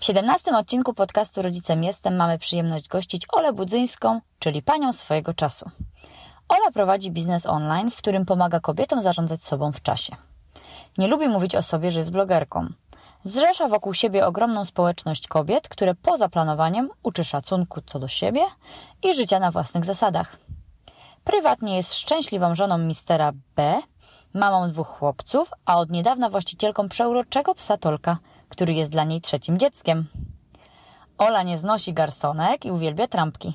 W 17 odcinku podcastu Rodzicem Jestem mamy przyjemność gościć Olę Budzyńską, czyli panią swojego czasu. Ola prowadzi biznes online, w którym pomaga kobietom zarządzać sobą w czasie. Nie lubi mówić o sobie, że jest blogerką. Zrzesza wokół siebie ogromną społeczność kobiet, które poza planowaniem uczy szacunku co do siebie i życia na własnych zasadach. Prywatnie jest szczęśliwą żoną mistera B, mamą dwóch chłopców, a od niedawna właścicielką przeuroczego psa Tolka, który jest dla niej trzecim dzieckiem. Ola nie znosi garsonek i uwielbia trampki.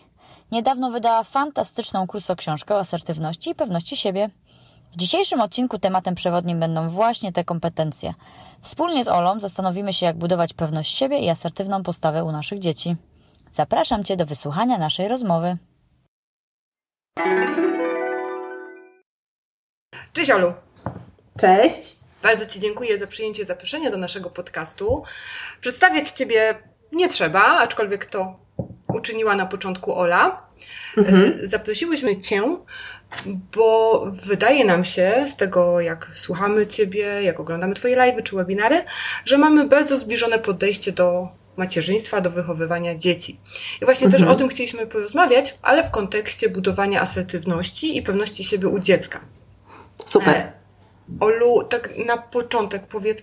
Niedawno wydała fantastyczną kursoksiążkę o asertywności i pewności siebie. W dzisiejszym odcinku tematem przewodnim będą właśnie te kompetencje. Wspólnie z Olą zastanowimy się, jak budować pewność siebie i asertywną postawę u naszych dzieci. Zapraszam Cię do wysłuchania naszej rozmowy. Cześć Olu! Cześć. Bardzo Ci dziękuję za przyjęcie zaproszenia do naszego podcastu. Przedstawiać Ciebie nie trzeba, aczkolwiek to uczyniła na początku Ola. Mhm. Zaprosiłyśmy Cię, bo wydaje nam się, z tego jak słuchamy Ciebie, jak oglądamy Twoje live'y czy webinary, że mamy bardzo zbliżone podejście do macierzyństwa, do wychowywania dzieci. I właśnie mhm. też o tym chcieliśmy porozmawiać, ale w kontekście budowania asertywności i pewności siebie u dziecka. Super. Olu, tak na początek powiedz,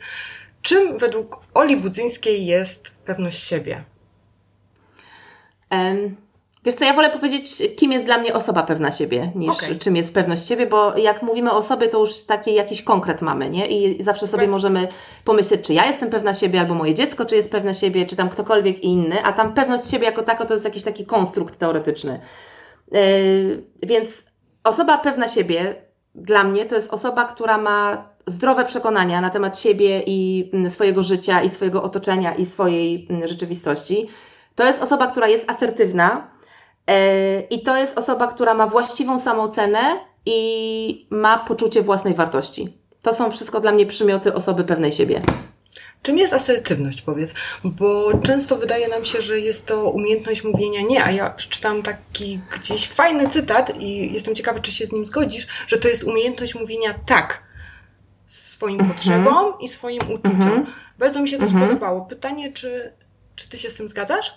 czym według Oli Budzyńskiej jest pewność siebie? Um, wiesz co, ja wolę powiedzieć, kim jest dla mnie osoba pewna siebie, niż okay. czym jest pewność siebie, bo jak mówimy o sobie, to już taki jakiś konkret mamy, nie? I zawsze sobie możemy pomyśleć, czy ja jestem pewna siebie, albo moje dziecko, czy jest pewne siebie, czy tam ktokolwiek inny, a tam pewność siebie jako tako to jest jakiś taki konstrukt teoretyczny. Yy, więc osoba pewna siebie dla mnie to jest osoba, która ma zdrowe przekonania na temat siebie i mm, swojego życia, i swojego otoczenia, i swojej mm, rzeczywistości. To jest osoba, która jest asertywna e, i to jest osoba, która ma właściwą samoocenę i ma poczucie własnej wartości. To są wszystko dla mnie przymioty osoby pewnej siebie. Czym jest asertywność, powiedz? Bo często wydaje nam się, że jest to umiejętność mówienia nie, a ja przeczytałam taki gdzieś fajny cytat i jestem ciekawa, czy się z nim zgodzisz, że to jest umiejętność mówienia tak swoim mhm. potrzebom i swoim uczuciom. Mhm. Bardzo mi się to mhm. spodobało. Pytanie, czy, czy ty się z tym zgadzasz?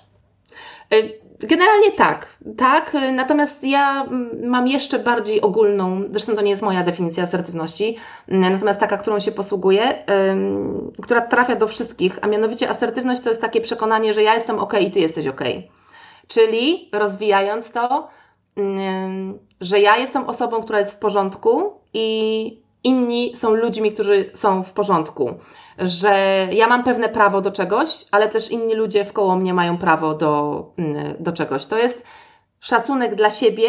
Y, generalnie tak, tak. Natomiast ja mm, mam jeszcze bardziej ogólną, zresztą to nie jest moja definicja asertywności, mm, natomiast taka, którą się posługuję, która trafia do wszystkich, a mianowicie asertywność to jest takie przekonanie, że ja jestem ok i ty jesteś ok. Czyli rozwijając to, że ja jestem osobą, która jest w porządku i inni są ludźmi, którzy są w porządku że ja mam pewne prawo do czegoś, ale też inni ludzie wkoło mnie mają prawo do, mm, do czegoś. To jest szacunek dla siebie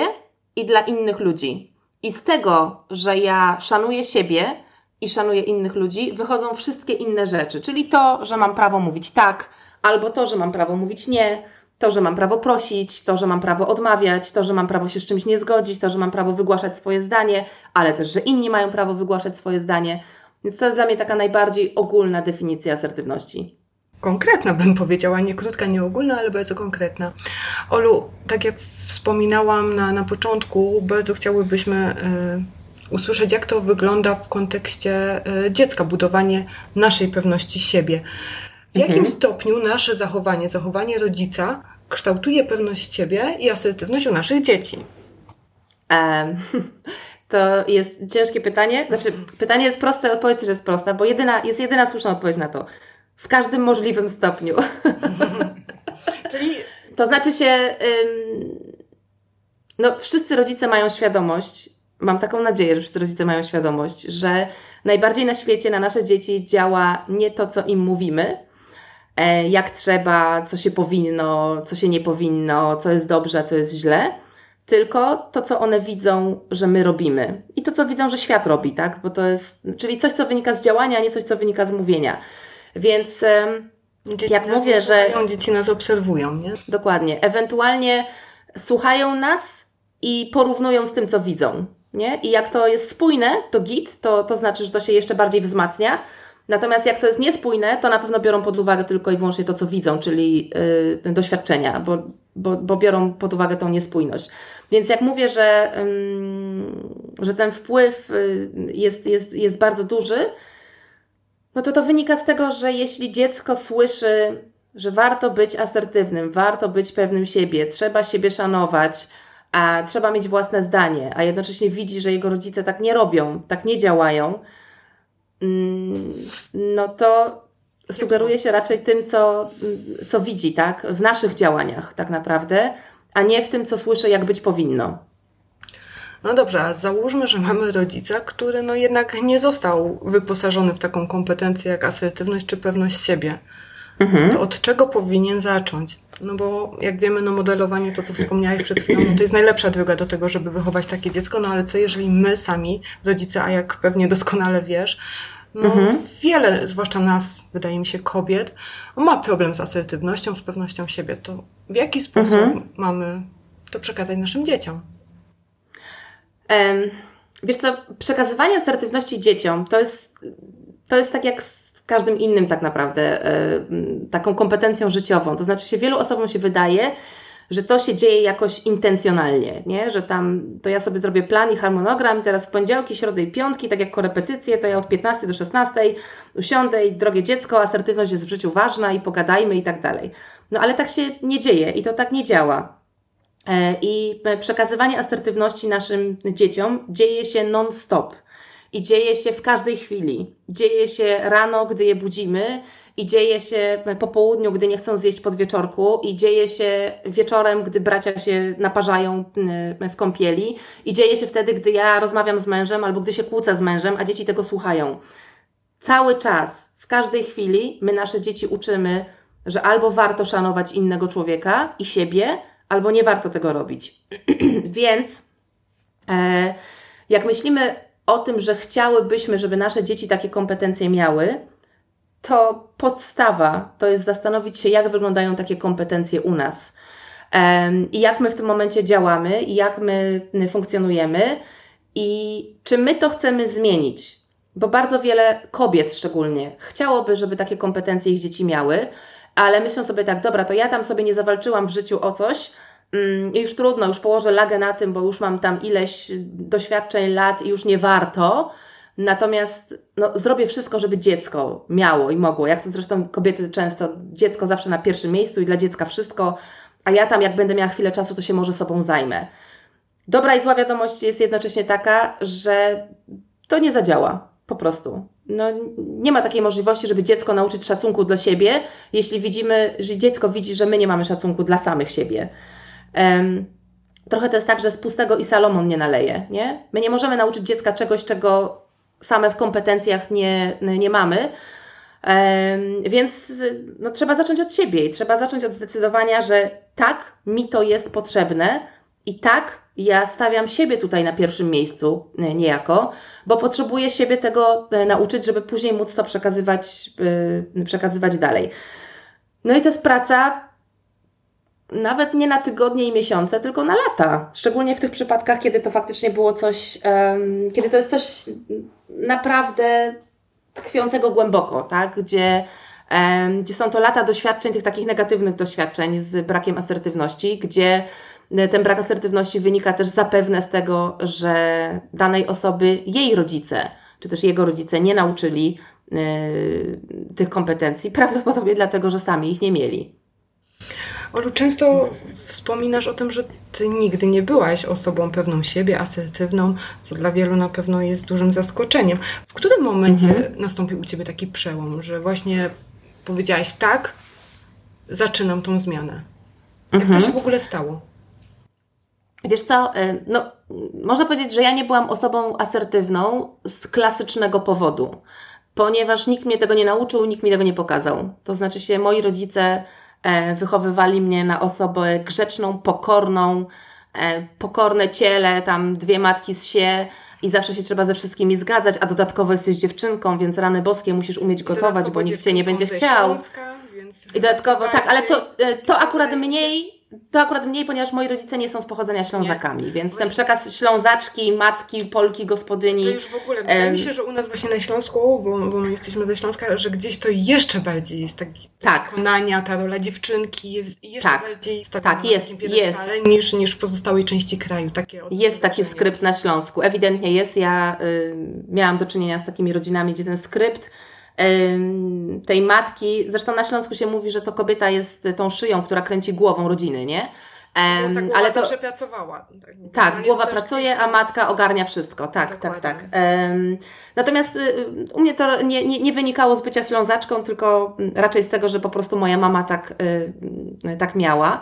i dla innych ludzi. I z tego, że ja szanuję siebie i szanuję innych ludzi, wychodzą wszystkie inne rzeczy. Czyli to, że mam prawo mówić tak, albo to, że mam prawo mówić nie, to, że mam prawo prosić, to, że mam prawo odmawiać, to, że mam prawo się z czymś nie zgodzić, to, że mam prawo wygłaszać swoje zdanie, ale też, że inni mają prawo wygłaszać swoje zdanie. Więc to jest dla mnie taka najbardziej ogólna definicja asertywności. Konkretna bym powiedziała, nie krótka, nie ogólna, ale bardzo konkretna. Olu, tak jak wspominałam na, na początku, bardzo chciałybyśmy y, usłyszeć, jak to wygląda w kontekście y, dziecka, budowanie naszej pewności siebie. W jakim mhm. stopniu nasze zachowanie, zachowanie rodzica kształtuje pewność siebie i asertywność u naszych dzieci? Um, To jest ciężkie pytanie. Znaczy, pytanie jest proste, odpowiedź też jest prosta, bo jedyna, jest jedyna słuszna odpowiedź na to. W każdym możliwym stopniu. Czyli. To znaczy się. No, wszyscy rodzice mają świadomość, mam taką nadzieję, że wszyscy rodzice mają świadomość, że najbardziej na świecie na nasze dzieci działa nie to, co im mówimy, e, jak trzeba, co się powinno, co się nie powinno, co jest dobrze, a co jest źle, tylko to, co one widzą, że my robimy i to, co widzą, że świat robi, tak? Bo to jest, czyli coś, co wynika z działania, a nie coś, co wynika z mówienia. Więc dzieci jak mówię, że. Dzieci nas obserwują, nie? Dokładnie. Ewentualnie słuchają nas i porównują z tym, co widzą. Nie? I jak to jest spójne, to git, to, to znaczy, że to się jeszcze bardziej wzmacnia. Natomiast jak to jest niespójne, to na pewno biorą pod uwagę tylko i wyłącznie to, co widzą, czyli yy, doświadczenia, bo, bo, bo biorą pod uwagę tą niespójność. Więc jak mówię, że, że ten wpływ yy, jest, jest, jest bardzo duży, no to to wynika z tego, że jeśli dziecko słyszy, że warto być asertywnym, warto być pewnym siebie, trzeba siebie szanować, a trzeba mieć własne zdanie, a jednocześnie widzi, że jego rodzice tak nie robią, tak nie działają, no to sugeruje się raczej tym, co, co widzi, tak? W naszych działaniach tak naprawdę, a nie w tym, co słyszy, jak być powinno. No dobrze, a załóżmy, że mamy rodzica, który no jednak nie został wyposażony w taką kompetencję jak asertywność czy pewność siebie. Mhm. To od czego powinien zacząć? No bo jak wiemy, no modelowanie, to co wspomniałeś przed chwilą, no to jest najlepsza droga do tego, żeby wychować takie dziecko, no ale co jeżeli my sami, rodzice, a jak pewnie doskonale wiesz, no mhm. wiele, zwłaszcza nas, wydaje mi się, kobiet, ma problem z asertywnością, z pewnością siebie. To w jaki sposób mhm. mamy to przekazać naszym dzieciom? Um, wiesz co, przekazywanie asertywności dzieciom to jest, to jest tak jak każdym innym tak naprawdę e, taką kompetencją życiową. To znaczy się wielu osobom się wydaje, że to się dzieje jakoś intencjonalnie, nie? że tam to ja sobie zrobię plan i harmonogram, teraz w poniedziałki, środy i piątki, tak jak korepetycje, to ja od 15 do 16 usiądę i drogie dziecko, asertywność jest w życiu ważna i pogadajmy i tak dalej. No ale tak się nie dzieje i to tak nie działa. E, I przekazywanie asertywności naszym dzieciom dzieje się non-stop i dzieje się w każdej chwili. Dzieje się rano, gdy je budzimy, i dzieje się po południu, gdy nie chcą zjeść pod wieczorku, i dzieje się wieczorem, gdy bracia się naparzają y, w kąpieli, i dzieje się wtedy, gdy ja rozmawiam z mężem albo gdy się kłócę z mężem, a dzieci tego słuchają. Cały czas, w każdej chwili, my nasze dzieci uczymy, że albo warto szanować innego człowieka i siebie, albo nie warto tego robić. Więc e, jak myślimy o tym, że chciałybyśmy, żeby nasze dzieci takie kompetencje miały, to podstawa to jest zastanowić się, jak wyglądają takie kompetencje u nas. I jak my w tym momencie działamy, i jak my funkcjonujemy, i czy my to chcemy zmienić. Bo bardzo wiele kobiet szczególnie chciałoby, żeby takie kompetencje ich dzieci miały, ale myślą sobie tak, dobra, to ja tam sobie nie zawalczyłam w życiu o coś, Mm, już trudno, już położę lagę na tym, bo już mam tam ileś doświadczeń, lat i już nie warto. Natomiast no, zrobię wszystko, żeby dziecko miało i mogło. Jak to zresztą kobiety często, dziecko zawsze na pierwszym miejscu i dla dziecka wszystko, a ja tam, jak będę miała chwilę czasu, to się może sobą zajmę. Dobra i zła wiadomość jest jednocześnie taka, że to nie zadziała. Po prostu. No, nie ma takiej możliwości, żeby dziecko nauczyć szacunku dla siebie, jeśli widzimy, że dziecko widzi, że my nie mamy szacunku dla samych siebie. Trochę to jest tak, że z pustego i Salomon nie naleje. Nie? My nie możemy nauczyć dziecka czegoś, czego same w kompetencjach nie, nie mamy. Więc no, trzeba zacząć od siebie i trzeba zacząć od zdecydowania, że tak, mi to jest potrzebne i tak, ja stawiam siebie tutaj na pierwszym miejscu e, niejako, bo potrzebuję siebie tego e, nauczyć, żeby później móc to przekazywać, e, przekazywać dalej. No i to jest praca nawet nie na tygodnie i miesiące, tylko na lata. Szczególnie w tych przypadkach, kiedy to faktycznie było coś, kiedy to jest coś naprawdę tkwiącego głęboko, tak? Gdzie, gdzie są to lata doświadczeń, tych takich negatywnych doświadczeń z brakiem asertywności, gdzie e, ten brak asertywności wynika też zapewne z tego, że danej osoby jej rodzice, czy też jego rodzice nie nauczyli y, tych kompetencji, prawdopodobnie dlatego, że sami ich nie mieli. Olu, często wspominasz o tym, że ty nigdy nie byłaś osobą pewną siebie, asertywną, co dla wielu na pewno jest dużym zaskoczeniem. W którym momencie mhm. nastąpił u ciebie taki przełom, że właśnie powiedziałaś tak, zaczynam tą zmianę? Jak mhm. to się w ogóle stało? Wiesz co, no, można powiedzieć, że ja nie byłam osobą asertywną z klasycznego powodu, ponieważ nikt mnie tego nie nauczył, nikt mi tego nie pokazał. To znaczy się, moi rodzice wychowywali mnie na osobę grzeczną, pokorną, e, pokorne ciele, tam dwie matki z sie i zawsze się trzeba ze wszystkimi zgadzać, a dodatkowo jesteś dziewczynką, więc rany boskie musisz umieć gotować, bo nikt cię nie będzie chciał. Śląska, I dodatkowo, tak, ale to, e, to akurat mniej to akurat mniej, ponieważ moi rodzice nie są z pochodzenia Ślązakami, nie. więc właśnie. ten przekaz Ślązaczki, matki, Polki, gospodyni. To już w ogóle, wydaje mi się, że u nas właśnie na Śląsku, bo, bo my jesteśmy ze Śląska, że gdzieś to jeszcze bardziej jest taki tak. przekonania, ta rola dziewczynki jest jeszcze tak. bardziej stawiana tak, jest, jest. Niż, niż w pozostałej części kraju. Takie jest taki skrypt na Śląsku, ewidentnie jest. Ja y, miałam do czynienia z takimi rodzinami, gdzie ten skrypt tej matki. Zresztą na Śląsku się mówi, że to kobieta jest tą szyją, która kręci głową rodziny, nie? Um, ta głowa ale to zawsze pracowała. Tak, tak głowa pracuje, a matka ogarnia wszystko. Tak, Dokładnie. tak, tak. Um, natomiast y, u mnie to nie, nie, nie, wynikało z bycia ślązaczką, tylko raczej z tego, że po prostu moja mama tak, y, tak miała.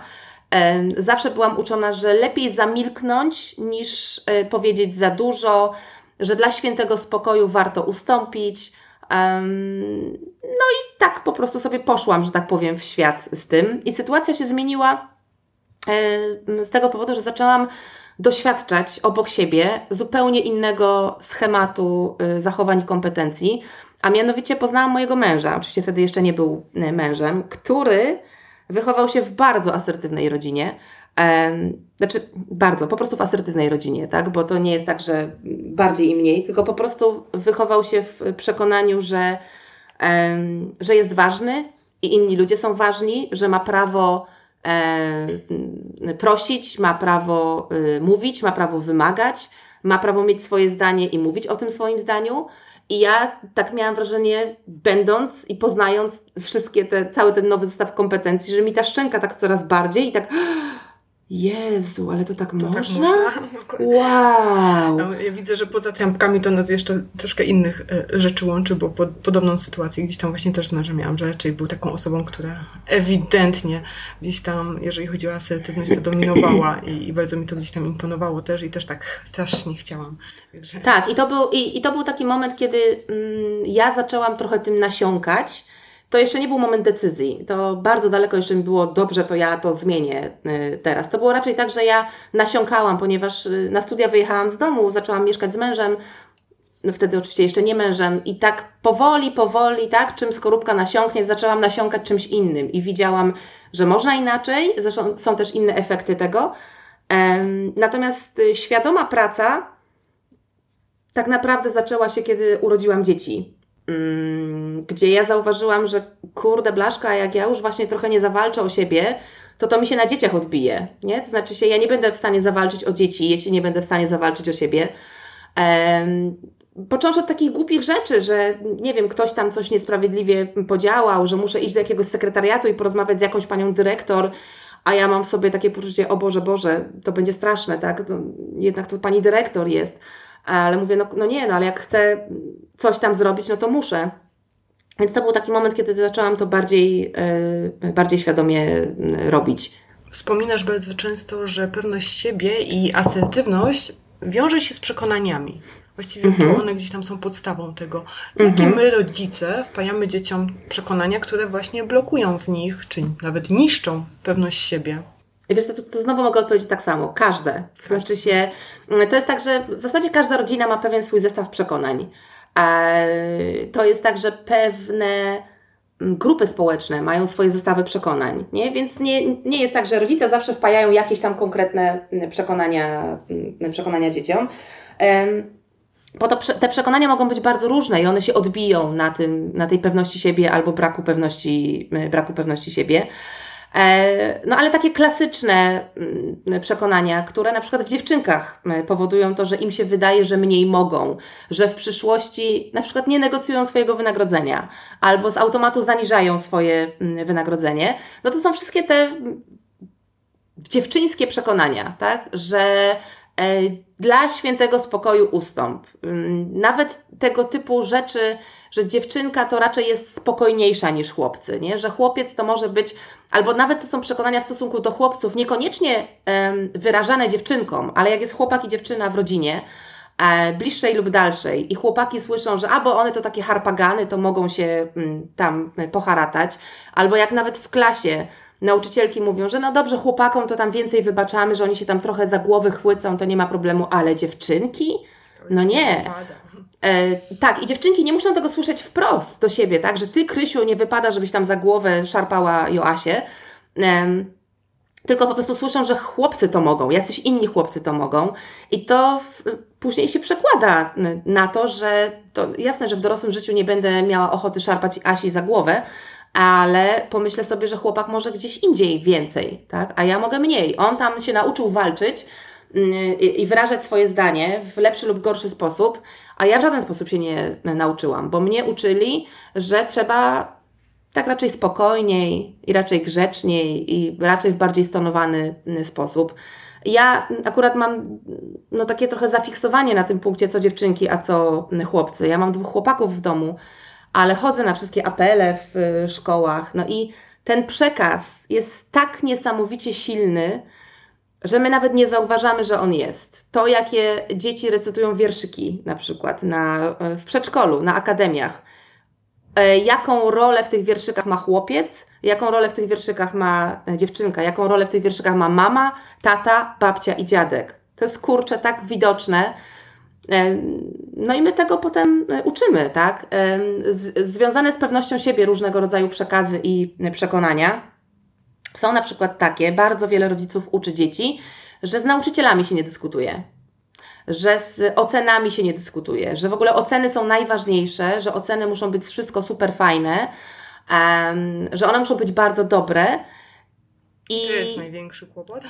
Zawsze byłam uczona, że lepiej zamilknąć niż y, powiedzieć za dużo, że dla świętego spokoju warto ustąpić, no i tak po prostu sobie poszłam, że tak powiem, w świat z tym. I sytuacja się zmieniła z tego powodu, że zaczęłam doświadczać obok siebie zupełnie innego schematu y, zachowań i kompetencji, a mianowicie poznałam mojego męża, oczywiście wtedy jeszcze nie był y, mężem, który wychował się w bardzo asertywnej rodzinie, znaczy bardzo, po prostu w asertywnej rodzinie, tak? Bo to nie jest tak, że bardziej i mniej, tylko po prostu wychował się w przekonaniu, że, że jest ważny i inni ludzie są ważni, że ma prawo prosić, ma prawo y, mówić, ma prawo wymagać, ma prawo mieć swoje zdanie i mówić o tym swoim zdaniu. I ja tak miałam wrażenie, będąc i poznając wszystkie te, cały ten nowy zestaw kompetencji, że mi ta szczęka tak coraz bardziej i tak Jezu, ale to tak to można? Tak można? Wow! No, ja widzę, że poza trampkami to nas jeszcze troszkę innych e, rzeczy łączy, bo pod, podobną sytuację gdzieś tam właśnie też z mężem miałam, że raczej był taką osobą, która ewidentnie gdzieś tam, jeżeli chodzi o asertywność, to dominowała i, i bardzo mi to gdzieś tam imponowało też i też tak strasznie chciałam. Także... Tak, i to, był, i, i to był taki moment, kiedy mm, ja zaczęłam trochę tym nasiąkać, to jeszcze nie był moment decyzji. To bardzo daleko jeszcze mi było dobrze, to ja to zmienię y, teraz. To było raczej tak, że ja nasiąkałam, ponieważ y, na studia wyjechałam z domu, zaczęłam mieszkać z mężem, no wtedy oczywiście jeszcze nie mężem i tak powoli, powoli, tak, czym skorupka nasiąknie, zaczęłam nasiąkać czymś innym i widziałam, że można inaczej, zresztą są też inne efekty tego. Natomiast y, świadoma praca tak naprawdę zaczęła się, kiedy urodziłam dzieci. Gdzie ja zauważyłam, że kurde blaszka, jak ja już właśnie trochę nie zawalczę o siebie, to to mi się na dzieciach odbije, nie? To znaczy się, ja nie będę w stanie zawalczyć o dzieci, jeśli nie będę w stanie zawalczyć o siebie. Począwszy od takich głupich rzeczy, że nie wiem, ktoś tam coś niesprawiedliwie podziałał, że muszę iść do jakiegoś sekretariatu i porozmawiać z jakąś panią dyrektor, a ja mam sobie takie poczucie, o Boże, Boże, to będzie straszne, tak? To, jednak to pani dyrektor jest ale mówię, no, no nie, no ale jak chcę coś tam zrobić, no to muszę. Więc to był taki moment, kiedy zaczęłam to bardziej, yy, bardziej świadomie yy, robić. Wspominasz bardzo często, że pewność siebie i asertywność wiąże się z przekonaniami. Właściwie -hmm. to mhm. one gdzieś tam są podstawą tego. Jakie -hmm. my, rodzice, wpajamy dzieciom przekonania, które właśnie blokują w nich, czy nawet niszczą pewność siebie? Wiesz, to, to znowu mogę odpowiedzieć tak samo. Każde. To znaczy się, to jest tak, że w zasadzie każda rodzina ma pewien swój zestaw przekonań. To jest tak, że pewne grupy społeczne mają swoje zestawy przekonań, nie? więc nie, nie jest tak, że rodzice zawsze wpajają jakieś tam konkretne przekonania, przekonania dzieciom. Bo to, te przekonania mogą być bardzo różne i one się odbiją na, tym, na tej pewności siebie albo braku pewności, braku pewności siebie. E, no ale takie klasyczne mm, przekonania, które na przykład w dziewczynkach powodują to, że im się wydaje, że mniej mogą, że w przyszłości na przykład nie negocjują swojego wynagrodzenia albo z automatu zaniżają swoje mm, wynagrodzenie, no to są wszystkie te mm, dziewczyńskie przekonania, tak, że e, dla świętego spokoju ustąp. Nawet tego typu rzeczy, że dziewczynka to raczej jest spokojniejsza niż chłopcy, nie? że chłopiec to może być, albo nawet to są przekonania w stosunku do chłopców, niekoniecznie um, wyrażane dziewczynkom, ale jak jest chłopak i dziewczyna w rodzinie, e, bliższej lub dalszej i chłopaki słyszą, że albo one to takie harpagany, to mogą się mm, tam poharatać, albo jak nawet w klasie nauczycielki mówią, że no dobrze, chłopakom to tam więcej wybaczamy, że oni się tam trochę za głowę chłycą, to nie ma problemu, ale dziewczynki? No nie. E, tak, i dziewczynki nie muszą tego słyszeć wprost do siebie, tak, że ty, Krysiu, nie wypada, żebyś tam za głowę szarpała Joasię, e, tylko po prostu słyszą, że chłopcy to mogą, jacyś inni chłopcy to mogą i to w, później się przekłada na to, że to jasne, że w dorosłym życiu nie będę miała ochoty szarpać Asi za głowę, ale pomyślę sobie, że chłopak może gdzieś indziej więcej, tak? a ja mogę mniej. On tam się nauczył walczyć i wyrażać swoje zdanie w lepszy lub gorszy sposób, a ja w żaden sposób się nie nauczyłam, bo mnie uczyli, że trzeba tak raczej spokojniej i raczej grzeczniej i raczej w bardziej stonowany sposób. Ja akurat mam no, takie trochę zafiksowanie na tym punkcie, co dziewczynki, a co chłopcy. Ja mam dwóch chłopaków w domu ale chodzę na wszystkie apele w y, szkołach. No i ten przekaz jest tak niesamowicie silny, że my nawet nie zauważamy, że on jest. To, jakie dzieci recytują wierszyki, na przykład na, w przedszkolu, na akademiach, e, jaką rolę w tych wierszykach ma chłopiec, jaką rolę w tych wierszykach ma dziewczynka, jaką rolę w tych wierszykach ma mama, tata, babcia i dziadek. To jest kurczę tak widoczne, E, no i my tego potem e, uczymy, tak? E, związane z pewnością siebie różnego rodzaju przekazy i przekonania są na przykład takie, bardzo wiele rodziców uczy dzieci, że z nauczycielami się nie dyskutuje, że z ocenami się nie dyskutuje, że w ogóle oceny są najważniejsze, że oceny muszą być wszystko super fajne, że one muszą być bardzo dobre. I, to jest największy kłopot.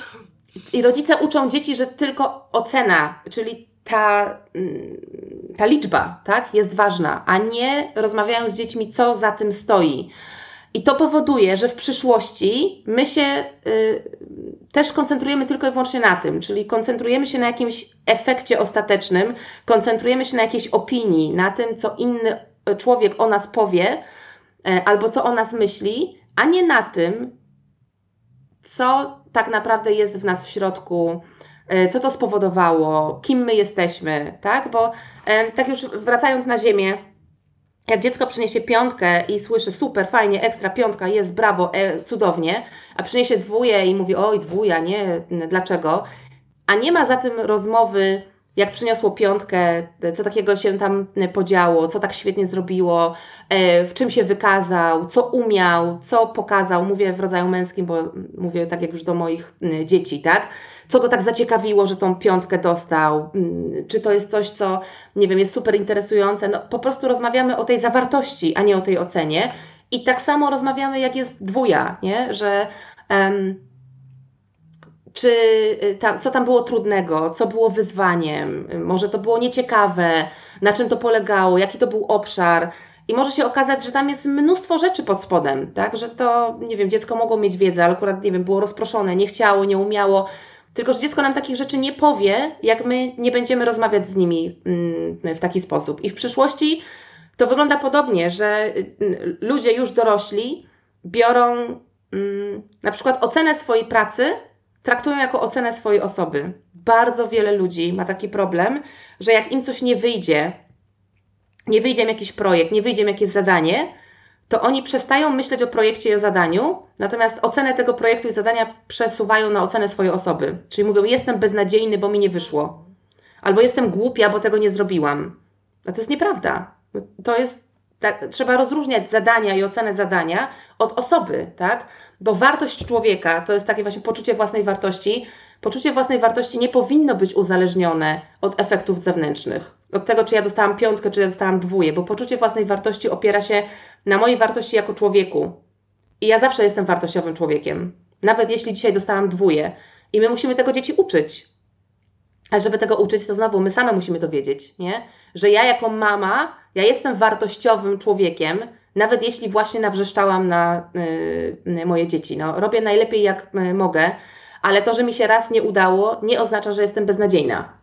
I rodzice uczą dzieci, że tylko ocena, czyli ta, ta liczba tak, jest ważna, a nie rozmawiają z dziećmi, co za tym stoi. I to powoduje, że w przyszłości my się y, też koncentrujemy tylko i wyłącznie na tym, czyli koncentrujemy się na jakimś efekcie ostatecznym, koncentrujemy się na jakiejś opinii, na tym, co inny człowiek o nas powie y, albo co o nas myśli, a nie na tym, co tak naprawdę jest w nas w środku E, co to spowodowało, kim my jesteśmy, tak? Bo e, tak już wracając na ziemię, jak dziecko przyniesie piątkę i słyszy super, fajnie, ekstra piątka, jest brawo, e, cudownie, a przyniesie dwóje i mówi oj dwuja, nie, dlaczego? A nie ma za tym rozmowy, jak przyniosło piątkę, co takiego się tam podziało, co tak świetnie zrobiło, w czym się wykazał, co umiał, co pokazał, mówię w rodzaju męskim, bo mówię tak jak już do moich dzieci, tak? Co go tak zaciekawiło, że tą piątkę dostał, mm, czy to jest coś, co, nie wiem, jest super interesujące. No, po prostu rozmawiamy o tej zawartości, a nie o tej ocenie. I tak samo rozmawiamy, jak jest dwuja, nie? że um, czy y, co tam było trudnego, co było wyzwaniem, może to było nieciekawe, na czym to polegało, jaki to był obszar. I może się okazać, że tam jest mnóstwo rzeczy pod spodem, tak? Że to, nie wiem, dziecko mogło mieć wiedzę, ale akurat, nie wiem, było rozproszone, nie chciało, nie umiało. Tylko, że dziecko nam takich rzeczy nie powie, jak my nie będziemy rozmawiać z nimi mm, w taki sposób. I w przyszłości to wygląda podobnie, że mm, ludzie już dorośli biorą mm, na przykład ocenę swojej pracy, traktują jako ocenę swojej osoby. Bardzo wiele ludzi ma taki problem, że jak im coś nie wyjdzie, nie wyjdzie im jakiś projekt, nie wyjdzie im jakieś zadanie, to oni przestają myśleć o projekcie i o zadaniu, natomiast ocenę tego projektu i zadania przesuwają na ocenę swojej osoby. Czyli mówią, jestem beznadziejny, bo mi nie wyszło. Albo jestem głupia, bo tego nie zrobiłam. A to jest nieprawda. To jest, tak, trzeba rozróżniać zadania i ocenę zadania od osoby, tak? Bo wartość człowieka to jest takie właśnie poczucie własnej wartości. Poczucie własnej wartości nie powinno być uzależnione od efektów zewnętrznych. Od tego, czy ja dostałam piątkę, czy ja dostałam dwóje, bo poczucie własnej wartości opiera się na mojej wartości jako człowieku. I ja zawsze jestem wartościowym człowiekiem. Nawet jeśli dzisiaj dostałam dwóje. I my musimy tego dzieci uczyć. Ale żeby tego uczyć, to znowu my same musimy to wiedzieć, nie? Że ja jako mama, ja jestem wartościowym człowiekiem, nawet jeśli właśnie nawrzeszczałam na y, moje dzieci. No, robię najlepiej jak y, mogę, ale to, że mi się raz nie udało, nie oznacza, że jestem beznadziejna.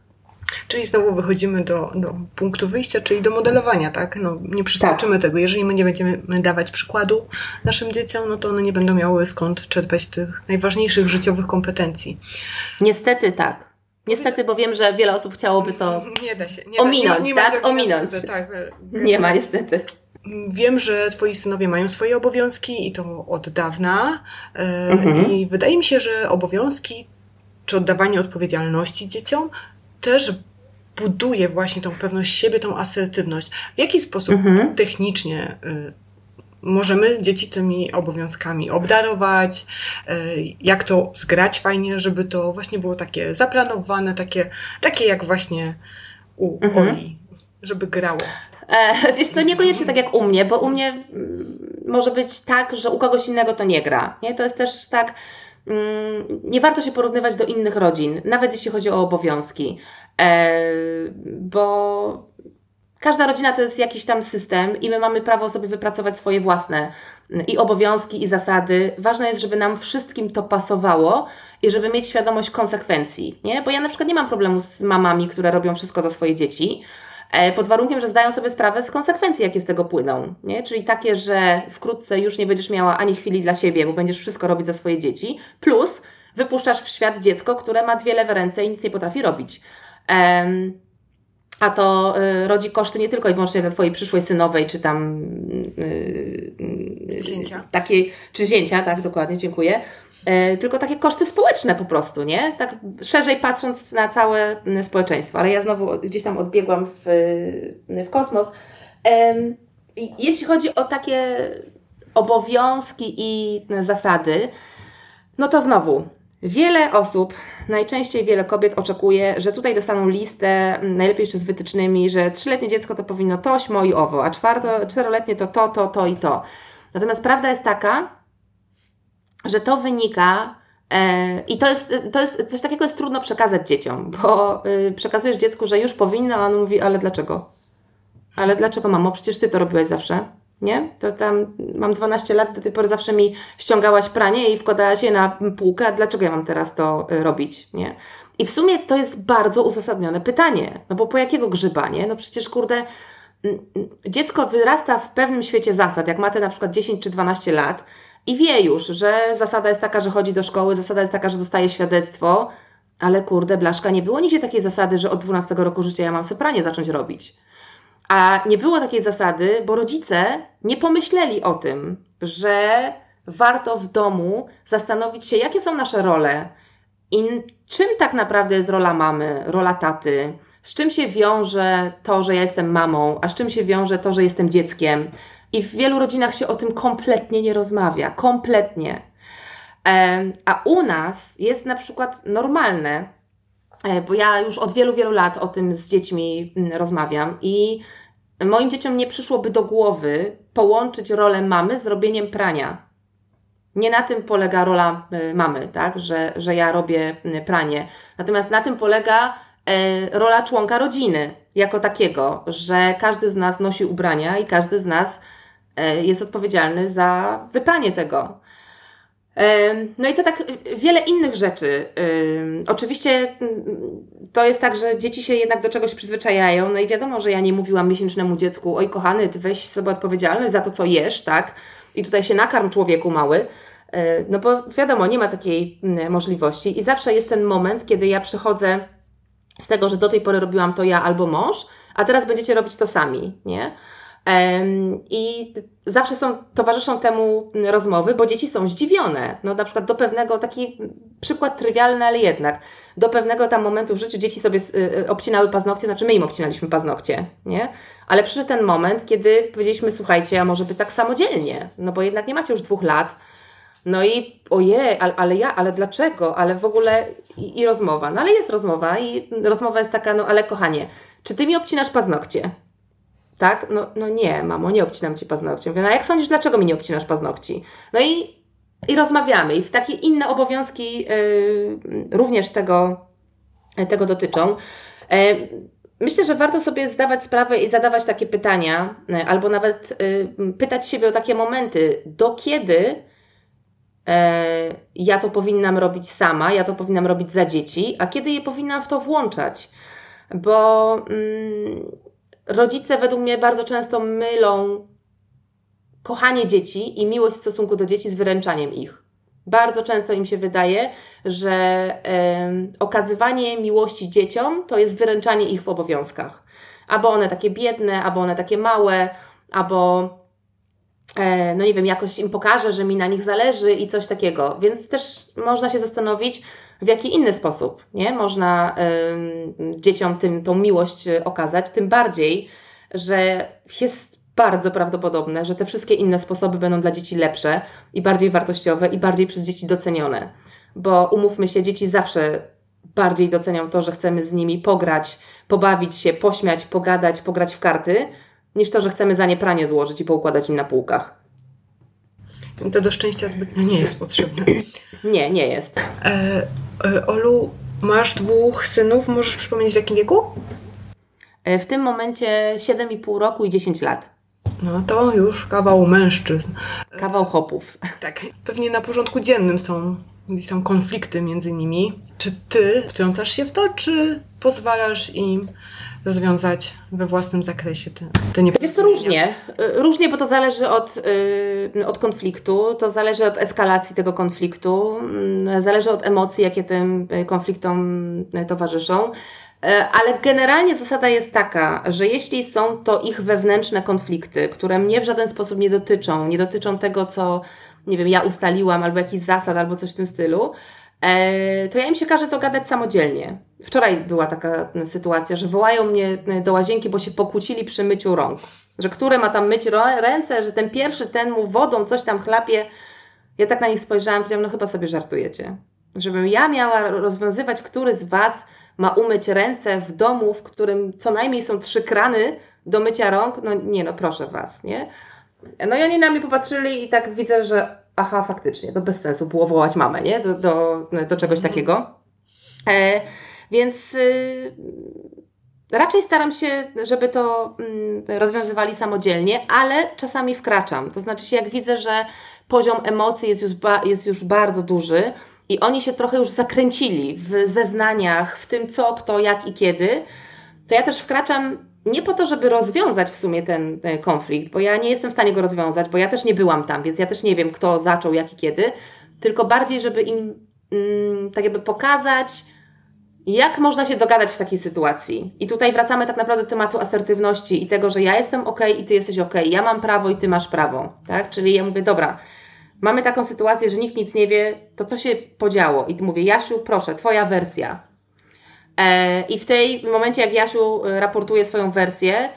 Czyli znowu wychodzimy do, do punktu wyjścia, czyli do modelowania, tak? No, nie przeskoczymy tak. tego. Jeżeli my nie będziemy dawać przykładu naszym dzieciom, no to one nie będą miały skąd czerpać tych najważniejszych życiowych kompetencji. Niestety tak. Niestety, bo wiem, że wiele osób chciałoby to nie da się, nie ominąć, da, nie, nie tak? Ominąć. tak. Nie ma niestety. Wiem, że twoi synowie mają swoje obowiązki i to od dawna. E, mhm. I wydaje mi się, że obowiązki czy oddawanie odpowiedzialności dzieciom też buduje właśnie tą pewność siebie, tą asertywność. W jaki sposób mhm. technicznie y, możemy dzieci tymi obowiązkami obdarować, y, jak to zgrać fajnie, żeby to właśnie było takie zaplanowane, takie, takie jak właśnie u mhm. Oli, żeby grało. E, wiesz, to niekoniecznie tak jak u mnie, bo u mnie mm, może być tak, że u kogoś innego to nie gra. Nie? To jest też tak, mm, nie warto się porównywać do innych rodzin, nawet jeśli chodzi o obowiązki, e, bo każda rodzina to jest jakiś tam system i my mamy prawo sobie wypracować swoje własne mm, i obowiązki, i zasady. Ważne jest, żeby nam wszystkim to pasowało i żeby mieć świadomość konsekwencji, nie? Bo ja na przykład nie mam problemu z mamami, które robią wszystko za swoje dzieci, pod warunkiem, że zdają sobie sprawę z konsekwencji, jakie z tego płyną. Nie? Czyli takie, że wkrótce już nie będziesz miała ani chwili dla siebie, bo będziesz wszystko robić za swoje dzieci, plus wypuszczasz w świat dziecko, które ma dwie lewe ręce i nic nie potrafi robić. A to y, rodzi koszty nie tylko i wyłącznie dla Twojej przyszłej synowej, czy tam y, y, zięcia. Takiej, czy zięcia, tak, dokładnie, dziękuję. E, tylko takie koszty społeczne po prostu, nie? Tak szerzej patrząc na całe społeczeństwo. Ale ja znowu gdzieś tam odbiegłam w, w kosmos. Jeśli chodzi o takie obowiązki i zasady, no to znowu wiele osób, najczęściej wiele kobiet oczekuje, że tutaj dostaną listę, najlepiej jeszcze z wytycznymi, że trzyletnie dziecko to powinno to, śmo i owo, a czwarto, czteroletnie to to, to, to i to. Natomiast prawda jest taka, że to wynika e, i to jest, to jest coś takiego jest trudno przekazać dzieciom, bo y, przekazujesz dziecku, że już powinno, a on mówi, ale dlaczego? Ale dlaczego, mamo? Przecież ty to robiłeś zawsze. Nie? To tam mam 12 lat, do tej pory zawsze mi ściągałaś pranie i wkładałaś je na półkę, a dlaczego ja mam teraz to y, robić? Nie? I w sumie to jest bardzo uzasadnione pytanie, no bo po jakiego grzyba, nie? No przecież kurde, dziecko wyrasta w pewnym świecie zasad, jak ma te na przykład 10 czy 12 lat, i wie już, że zasada jest taka, że chodzi do szkoły, zasada jest taka, że dostaje świadectwo, ale kurde, blaszka, nie było nigdzie takiej zasady, że od 12 roku życia ja mam sobie pranie zacząć robić. A nie było takiej zasady, bo rodzice nie pomyśleli o tym, że warto w domu zastanowić się, jakie są nasze role i czym tak naprawdę jest rola mamy, rola taty, z czym się wiąże to, że ja jestem mamą, a z czym się wiąże to, że jestem dzieckiem, i w wielu rodzinach się o tym kompletnie nie rozmawia. Kompletnie. A u nas jest na przykład normalne, e, bo ja już od wielu, wielu lat o tym z dziećmi mm, rozmawiam i moim dzieciom nie przyszłoby do głowy połączyć rolę mamy z robieniem prania. Nie na tym polega rola e, mamy, tak? że, że ja robię pranie. Natomiast na tym polega e, rola członka rodziny jako takiego, że każdy z nas nosi ubrania i każdy z nas E, jest odpowiedzialny za wypranie tego. No i to tak wiele innych rzeczy. Oczywiście to jest tak, że dzieci się jednak do czegoś przyzwyczajają. No i wiadomo, że ja nie mówiłam miesięcznemu dziecku, oj kochany, ty weź sobie odpowiedzialność za to, co jesz, tak? I tutaj się nakarm człowieku mały. No bo wiadomo, nie ma takiej możliwości. I zawsze jest ten moment, kiedy ja przechodzę z tego, że do tej pory robiłam to ja albo mąż, a teraz będziecie robić to sami, nie? I zawsze są, towarzyszą temu rozmowy, bo dzieci są zdziwione. No na przykład do pewnego, taki przykład trywialny, ale jednak, do pewnego tam momentu w życiu dzieci sobie y, y, obcinały paznokcie, znaczy my im obcinaliśmy paznokcie, nie? Ale przyszedł ten moment, kiedy powiedzieliśmy, słuchajcie, a może by tak samodzielnie, no bo jednak nie macie już dwóch lat, no i ojej, ale, ale ja, ale dlaczego? Ale w ogóle i, i rozmowa. No ale jest rozmowa i rozmowa jest taka, no ale kochanie, czy ty mi obcinasz paznokcie? Tak? No, no nie, mamo, nie obcinam Ci paznokci. Mówię, no jak sądzisz, dlaczego mi nie obcinasz paznokci? No i, i rozmawiamy. I w takie inne obowiązki yy, również tego, tego dotyczą. Yy, myślę, że warto sobie zdawać sprawę i zadawać takie pytania, yy, albo nawet yy, pytać siebie o takie momenty, do kiedy yy, ja to powinnam robić sama, ja to powinnam robić za dzieci, a kiedy je powinnam w to włączać. bo mm, rodzice według mnie bardzo często mylą kochanie dzieci i miłość w stosunku do dzieci z wyręczaniem ich. Bardzo często im się wydaje, że okazywanie miłości dzieciom to jest wyręczanie ich w obowiązkach. Albo one takie biedne, albo one takie małe, albo e, no nie wiem, jakoś im pokażę, że mi na nich zależy i coś takiego. Więc też można się zastanowić, w jaki inny sposób nie? można y, dzieciom tym, tą miłość okazać, tym bardziej, że jest bardzo prawdopodobne, że te wszystkie inne sposoby będą dla dzieci lepsze i bardziej wartościowe i bardziej przez dzieci docenione. Bo umówmy się, dzieci zawsze bardziej docenią to, że chcemy z nimi pograć, pobawić się, pośmiać, pogadać, pograć w karty, niż to, że chcemy za nie pranie złożyć i poukładać im na półkach. To do szczęścia zbytnio nie jest potrzebne. Nie, nie jest. E, e, Olu, masz dwóch synów, możesz przypomnieć w jakim wieku? E, w tym momencie 7,5 roku i 10 lat. No to już kawał mężczyzn. Kawał chopów. Tak. Pewnie na porządku dziennym są gdzieś tam konflikty między nimi. Czy ty wtrącasz się w to, czy pozwalasz im rozwiązać we własnym zakresie te, te Jest to różnie. Różnie, bo to zależy od, y, od konfliktu, to zależy od eskalacji tego konfliktu, mm, zależy od emocji, jakie tym konfliktom towarzyszą. E, ale generalnie zasada jest taka, że jeśli są to ich wewnętrzne konflikty, które mnie w żaden sposób nie dotyczą, nie dotyczą tego, co nie wiem, ja ustaliłam, albo jakiś zasad, albo coś w tym stylu, to ja im się każę to gadać samodzielnie. Wczoraj była taka sytuacja, że wołają mnie do łazienki, bo się pokłócili przy myciu rąk. Że które ma tam myć ręce, że ten pierwszy, ten mu wodą coś tam chlapie. Ja tak na nich spojrzałam powiedziałam, no chyba sobie żartujecie. Żebym ja miała rozwiązywać, który z Was ma umyć ręce w domu, w którym co najmniej są trzy krany do mycia rąk, no nie no, proszę Was, nie? No i oni na mnie popatrzyli i tak widzę, że aha, faktycznie, to bez sensu było wołać mamę, nie? Do, do, do czegoś mhm. takiego. E, więc y, raczej staram się, żeby to y, rozwiązywali samodzielnie, ale czasami wkraczam. To znaczy, jak widzę, że poziom emocji jest już, ba, jest już bardzo duży, i oni się trochę już zakręcili w zeznaniach, w tym co, kto, jak i kiedy, to ja też wkraczam nie po to, żeby rozwiązać w sumie ten, ten konflikt, bo ja nie jestem w stanie go rozwiązać, bo ja też nie byłam tam, więc ja też nie wiem, kto zaczął, jak i kiedy, tylko bardziej, żeby im mm, tak jakby pokazać, jak można się dogadać w takiej sytuacji. I tutaj wracamy tak naprawdę do tematu asertywności i tego, że ja jestem ok i ty jesteś ok, ja mam prawo i ty masz prawo, tak? Czyli ja mówię, dobra, mamy taką sytuację, że nikt nic nie wie, to co się podziało? I mówię, Jasiu, proszę, Twoja wersja. E, I w tej momencie, jak Jasiu e, raportuje swoją wersję,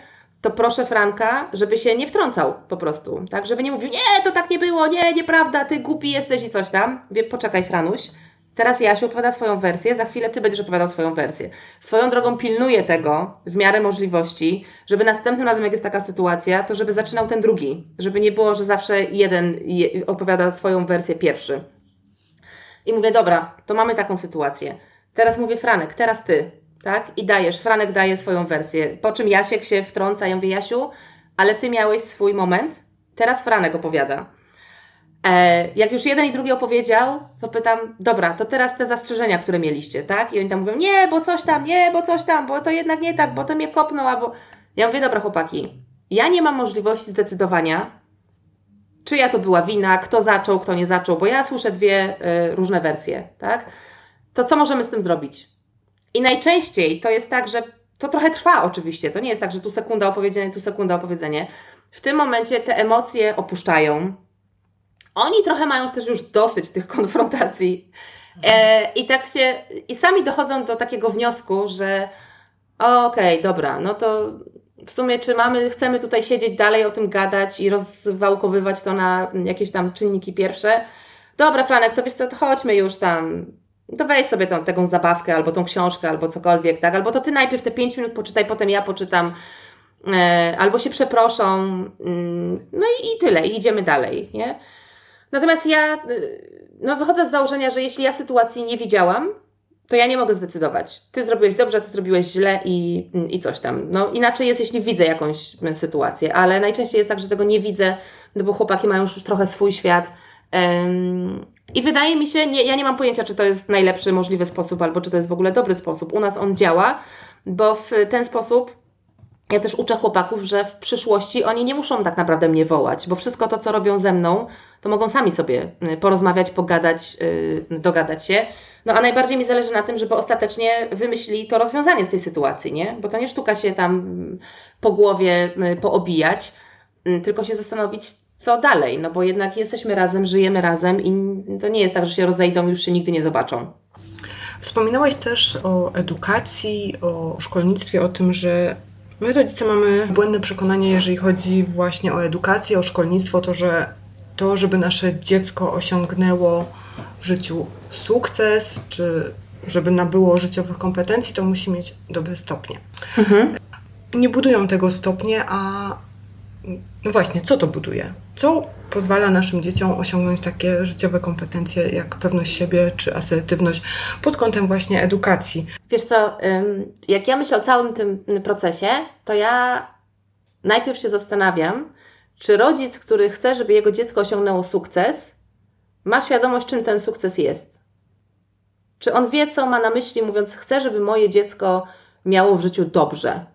to proszę Franka, żeby się nie wtrącał po prostu, tak? Żeby nie mówił, nie, to tak nie było, nie, nieprawda, ty głupi jesteś i coś tam. Poczekaj, Franuś, Teraz Jasiu opowiada swoją wersję, za chwilę Ty będziesz opowiadał swoją wersję. Swoją drogą pilnuję tego w miarę możliwości, żeby następnym razem, jak jest taka sytuacja, to żeby zaczynał ten drugi. Żeby nie było, że zawsze jeden opowiada swoją wersję pierwszy. I mówię, dobra, to mamy taką sytuację. Teraz mówię, Franek, teraz Ty, tak? I dajesz, Franek daje swoją wersję. Po czym Jasiek się wtrąca, ja mówię, Jasiu, ale Ty miałeś swój moment, teraz Franek opowiada. E, jak już jeden i drugi opowiedział, to pytam, dobra, to teraz te zastrzeżenia, które mieliście, tak? I oni tam mówią, nie, bo coś tam, nie, bo coś tam, bo to jednak nie tak, bo to mnie kopnął, albo... Ja mówię, dobra chłopaki, ja nie mam możliwości zdecydowania, czyja to była wina, kto zaczął, kto nie zaczął, bo ja słyszę dwie y, różne wersje, tak? To co możemy z tym zrobić? I najczęściej to jest tak, że to trochę trwa oczywiście, to nie jest tak, że tu sekunda opowiedzenie, tu sekunda opowiedzenie. W tym momencie te emocje opuszczają, oni trochę mają też już dosyć tych konfrontacji. E, I tak się, i sami dochodzą do takiego wniosku, że okej, okay, dobra, no to w sumie czy mamy, chcemy tutaj siedzieć dalej o tym gadać i rozwałkowywać to na jakieś tam czynniki pierwsze. Dobra, Franek, to wiesz co, to chodźmy już tam, to weź sobie tą, taką zabawkę, albo tą książkę, albo cokolwiek, tak? Albo to ty najpierw te 5 minut poczytaj, potem ja poczytam, e, albo się przeproszą, mm, no i, i tyle, i idziemy dalej, nie? Natomiast ja y, no, wychodzę z założenia, że jeśli ja sytuacji nie widziałam, to ja nie mogę zdecydować. Ty zrobiłeś dobrze, ty zrobiłeś źle i, i coś tam. No inaczej jest, jeśli widzę jakąś sytuację, ale najczęściej jest tak, że tego nie widzę, no bo chłopaki mają już trochę swój świat. I wydaje mi się, nie, ja nie mam pojęcia, czy to jest najlepszy możliwy sposób, albo czy to jest w ogóle dobry sposób. U nas on działa, bo w ten sposób ja też uczę chłopaków, że w przyszłości oni nie muszą tak naprawdę mnie wołać, bo wszystko to, co robią ze mną, to mogą sami sobie y, porozmawiać, pogadać, yy, dogadać się. No a najbardziej mi zależy na tym, żeby ostatecznie wymyślili to rozwiązanie z tej sytuacji, nie? Bo to nie sztuka się tam mm, po głowie y, poobijać, yy, tylko się zastanowić, co dalej, no bo jednak jesteśmy razem, żyjemy razem i to nie jest tak, że się rozejdą i już się nigdy nie zobaczą. Wspominałaś też o edukacji, o szkolnictwie, o tym, że My rodzice mamy błędne przekonanie, jeżeli chodzi właśnie o edukację, o szkolnictwo, to że to, żeby nasze dziecko osiągnęło w życiu sukces, czy żeby nabyło życiowych kompetencji, to musi mieć dobre stopnie. Mhm. Nie budują tego stopnie, a no właśnie, co to buduje? Co pozwala naszym dzieciom osiągnąć takie życiowe kompetencje jak pewność siebie czy asertywność pod kątem właśnie edukacji? Wiesz co, jak ja myślę o całym tym procesie, to ja najpierw się zastanawiam, czy rodzic, który chce, żeby jego dziecko osiągnęło sukces, ma świadomość, czym ten sukces jest. Czy on wie, co ma na myśli, mówiąc, chcę, żeby moje dziecko miało w życiu dobrze,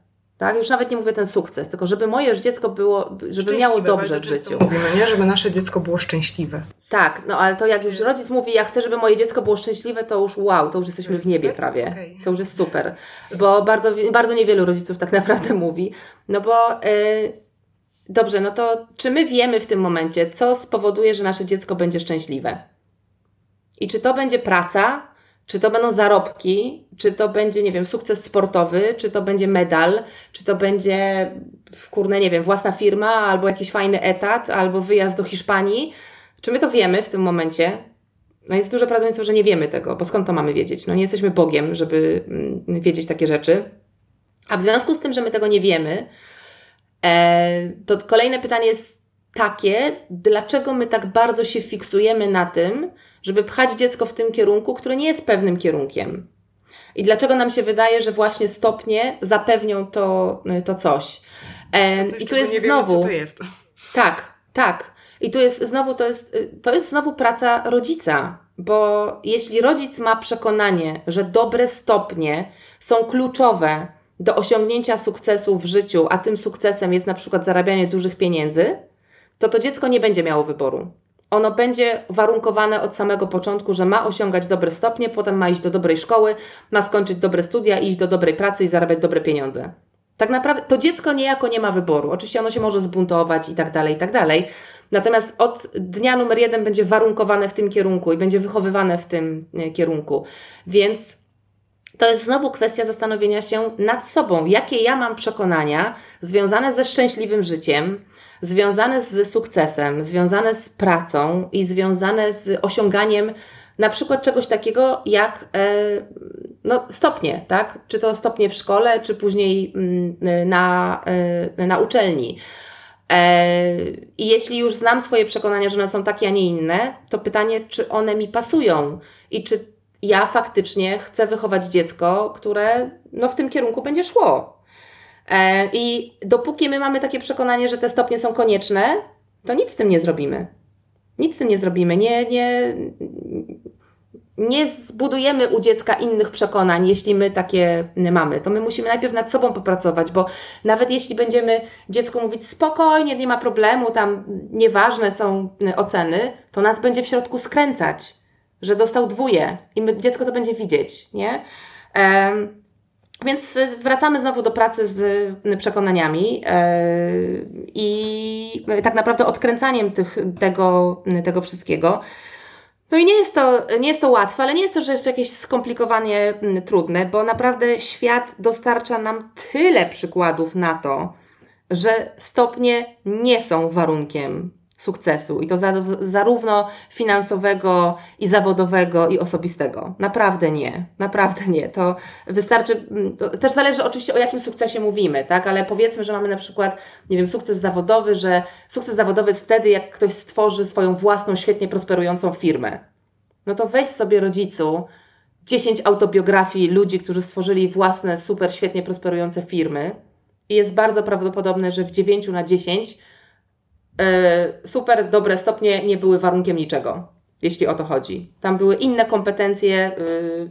tak? Już nawet nie mówię ten sukces, tylko żeby moje dziecko było, żeby miało dobrze w życiu. Mówimy, nie? Żeby nasze dziecko było szczęśliwe. Tak, no ale to jak już rodzic mówi, ja chcę, żeby moje dziecko było szczęśliwe, to już wow, to już jesteśmy w niebie prawie. Okay. To już jest super. Bo bardzo, bardzo niewielu rodziców tak naprawdę mówi. No bo yy, dobrze, no to czy my wiemy w tym momencie, co spowoduje, że nasze dziecko będzie szczęśliwe? I czy to będzie praca, czy to będą zarobki, czy to będzie, nie wiem, sukces sportowy, czy to będzie medal, czy to będzie, kurne, nie wiem, własna firma, albo jakiś fajny etat, albo wyjazd do Hiszpanii. Czy my to wiemy w tym momencie? No jest duże prawdopodobieństwo, że nie wiemy tego, bo skąd to mamy wiedzieć? No nie jesteśmy Bogiem, żeby mm, wiedzieć takie rzeczy. A w związku z tym, że my tego nie wiemy, e, to kolejne pytanie jest takie, dlaczego my tak bardzo się fiksujemy na tym, żeby pchać dziecko w tym kierunku, który nie jest pewnym kierunkiem. I dlaczego nam się wydaje, że właśnie stopnie zapewnią to, to coś. E, I tu jest znowu. Wiemy, to jest. Tak, tak. I tu jest znowu, to jest, to jest znowu praca rodzica, bo jeśli rodzic ma przekonanie, że dobre stopnie są kluczowe do osiągnięcia sukcesu w życiu, a tym sukcesem jest na przykład zarabianie dużych pieniędzy, to to dziecko nie będzie miało wyboru ono będzie warunkowane od samego początku, że ma osiągać dobre stopnie, potem ma iść do dobrej szkoły, ma skończyć dobre studia, iść do dobrej pracy i zarabiać dobre pieniądze. Tak naprawdę to dziecko niejako nie ma wyboru. Oczywiście ono się może zbuntować i tak dalej, i tak dalej. Natomiast od dnia numer jeden będzie warunkowane w tym kierunku i będzie wychowywane w tym e, kierunku. Więc to jest znowu kwestia zastanowienia się nad sobą, jakie ja mam przekonania związane ze szczęśliwym życiem, związane z sukcesem, związane z pracą i związane z osiąganiem na przykład czegoś takiego jak e, no, stopnie, tak? Czy to stopnie w szkole, czy później mm, na, e, na uczelni. E, I jeśli już znam swoje przekonania, że one są takie, a nie inne, to pytanie, czy one mi pasują i czy ja faktycznie chcę wychować dziecko, które no, w tym kierunku będzie szło. E, I dopóki my mamy takie przekonanie, że te stopnie są konieczne, to nic z tym nie zrobimy. Nic z tym nie zrobimy. Nie, nie, nie zbudujemy u dziecka innych przekonań, jeśli my takie mamy. To my musimy najpierw nad sobą popracować, bo nawet jeśli będziemy dziecku mówić spokojnie, nie ma problemu, tam nieważne są oceny, to nas będzie w środku skręcać, że dostał dwóje i my, dziecko to będzie widzieć, nie? Um, więc wracamy znowu do pracy z przekonaniami e, i tak naprawdę odkręcaniem tych, tego, tego wszystkiego. No i nie jest, to, nie jest to łatwe, ale nie jest to że jeszcze jakieś skomplikowanie trudne, bo naprawdę świat dostarcza nam tyle przykładów na to, że stopnie nie są warunkiem sukcesu i to za, zarówno finansowego i zawodowego i osobistego. Naprawdę nie, naprawdę nie. To wystarczy, mm, to też zależy oczywiście o jakim sukcesie mówimy, tak, ale powiedzmy, że mamy na przykład, nie wiem, sukces zawodowy, że sukces zawodowy jest wtedy, jak ktoś stworzy swoją własną, świetnie prosperującą firmę. No to weź sobie rodzicu 10 autobiografii ludzi, którzy stworzyli własne, super, świetnie prosperujące firmy i jest bardzo prawdopodobne, że w 9 na 10 E, super dobre stopnie nie były warunkiem niczego, jeśli o to chodzi. Tam były inne kompetencje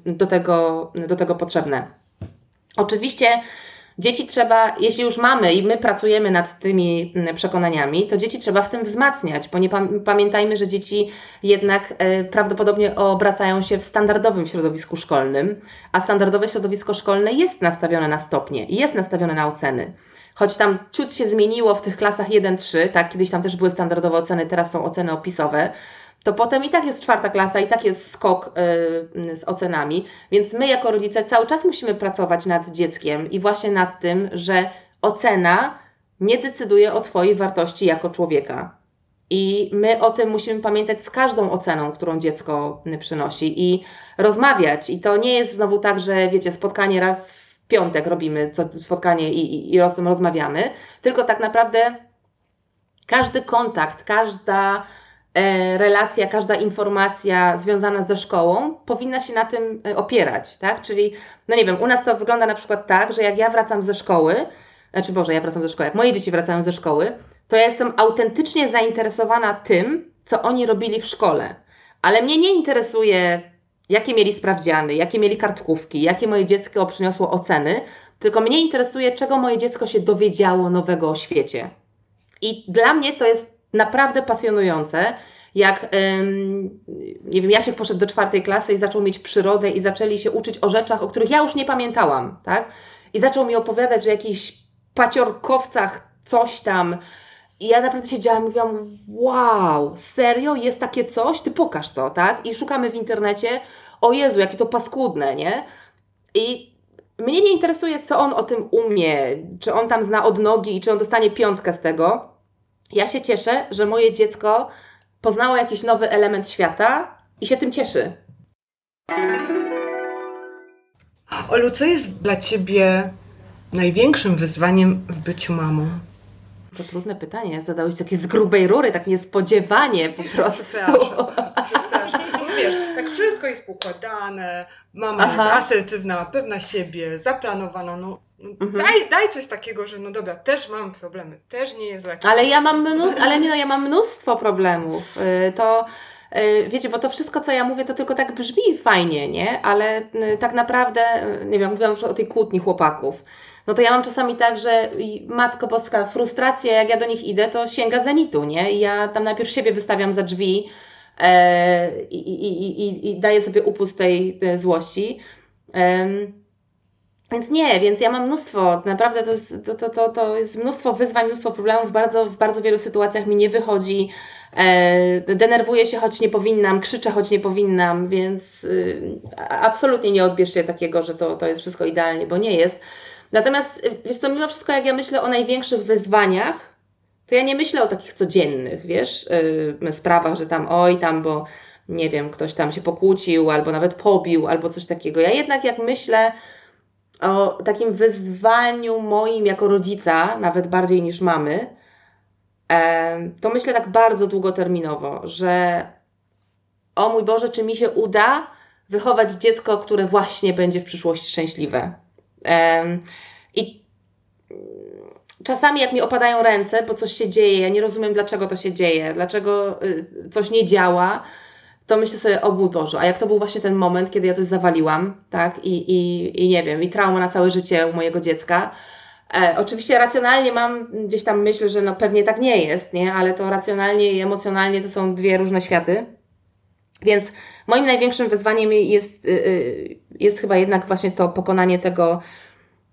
y, do tego, do tego potrzebne. Oczywiście dzieci trzeba, jeśli już mamy i my pracujemy nad tymi mm, przekonaniami, to dzieci trzeba w tym wzmacniać, bo nie pamiętajmy, że dzieci jednak e, prawdopodobnie obracają się w standardowym środowisku szkolnym, a standardowe środowisko szkolne jest nastawione na stopnie jest nastawione na oceny. Choć tam ciut się zmieniło w tych klasach 1-3, tak, kiedyś tam też były standardowe oceny, teraz są oceny opisowe, to potem i tak jest czwarta klasa, i tak jest skok y, z ocenami. Więc my, jako rodzice, cały czas musimy pracować nad dzieckiem i właśnie nad tym, że ocena nie decyduje o Twojej wartości jako człowieka. I my o tym musimy pamiętać z każdą oceną, którą dziecko przynosi i rozmawiać. I to nie jest znowu tak, że wiecie, spotkanie raz piątek robimy co, spotkanie i, i, i rozmawiamy, tylko tak naprawdę każdy kontakt, każda E, relacja, każda informacja związana ze szkołą powinna się na tym e, opierać, tak? Czyli, no nie wiem, u nas to wygląda na przykład tak, że jak ja wracam ze szkoły, znaczy Boże, ja wracam ze szkoły, jak moje dzieci wracają ze szkoły, to ja jestem autentycznie zainteresowana tym, co oni robili w szkole. Ale mnie nie interesuje, jakie mieli sprawdziany, jakie mieli kartkówki, jakie moje dziecko przyniosło oceny, tylko mnie interesuje, czego moje dziecko się dowiedziało nowego o świecie. I dla mnie to jest naprawdę pasjonujące. Jak, nie wiem, Jasiek poszedł do czwartej klasy i zaczął mieć przyrodę i zaczęli się uczyć o rzeczach, o których ja już nie pamiętałam, tak? I zaczął mi opowiadać o jakichś paciorkowcach, coś tam. I ja naprawdę siedziałam i mówiłam, wow, serio, jest takie coś? Ty pokaż to, tak? I szukamy w internecie, o Jezu, jakie to paskudne, nie? I mnie nie interesuje, co on o tym umie, czy on tam zna od nogi i czy on dostanie piątkę z tego. Ja się cieszę, że moje dziecko poznało jakiś nowy element świata i się tym cieszy. Olu, co jest dla Ciebie największym wyzwaniem w byciu mamą? To trudne pytanie. Zadałeś takie z grubej rury, tak niespodziewanie po prostu. Przepraszam. Przepraszam. Wiesz, tak wszystko jest układane, mama Aha. jest asertywna, pewna siebie, zaplanowana, no Mhm. Daj, daj coś takiego, że no dobra, też mam problemy, też nie jest lekko. Ale ja mam mnóstwo, ale nie no, ja mam mnóstwo problemów. Y, to y, wiecie, bo to wszystko, co ja mówię, to tylko tak brzmi fajnie, nie? Ale y, tak naprawdę, nie wiem, mówiłam już o tej kłótni chłopaków. No to ja mam czasami tak, że matko boska, frustracja, jak ja do nich idę, to sięga zenitu, nie? I ja tam najpierw siebie wystawiam za drzwi i, i, i, i daję sobie upust tej, tej złości. E, więc nie, więc ja mam mnóstwo, naprawdę to jest, to, to, to, to jest mnóstwo wyzwań, mnóstwo problemów, bardzo, w bardzo wielu sytuacjach mi nie wychodzi, e, denerwuję się, choć nie powinnam, krzyczę, choć nie powinnam, więc y, absolutnie nie odbierzcie takiego, że to, to jest wszystko idealnie, bo nie jest. Natomiast, y, wiesz co, mimo wszystko, jak ja myślę o największych wyzwaniach, to ja nie myślę o takich codziennych, wiesz, y, sprawach, że tam oj, tam, bo nie wiem, ktoś tam się pokłócił, albo nawet pobił, albo coś takiego. Ja jednak jak myślę o takim wyzwaniu moim jako rodzica, nawet bardziej niż mamy, to myślę tak bardzo długoterminowo, że o mój Boże, czy mi się uda wychować dziecko, które właśnie będzie w przyszłości szczęśliwe. I czasami jak mi opadają ręce, bo coś się dzieje, ja nie rozumiem dlaczego to się dzieje, dlaczego y, coś nie działa, to myślę sobie, o mój Boże, a jak to był właśnie ten moment, kiedy ja coś zawaliłam, tak, i, i, i nie wiem, i trauma na całe życie u mojego dziecka. E, oczywiście racjonalnie mam gdzieś tam myślę, że no pewnie tak nie jest, nie, ale to racjonalnie i emocjonalnie to są dwie różne światy. Więc moim największym wyzwaniem jest, y, y, jest chyba jednak właśnie to pokonanie tego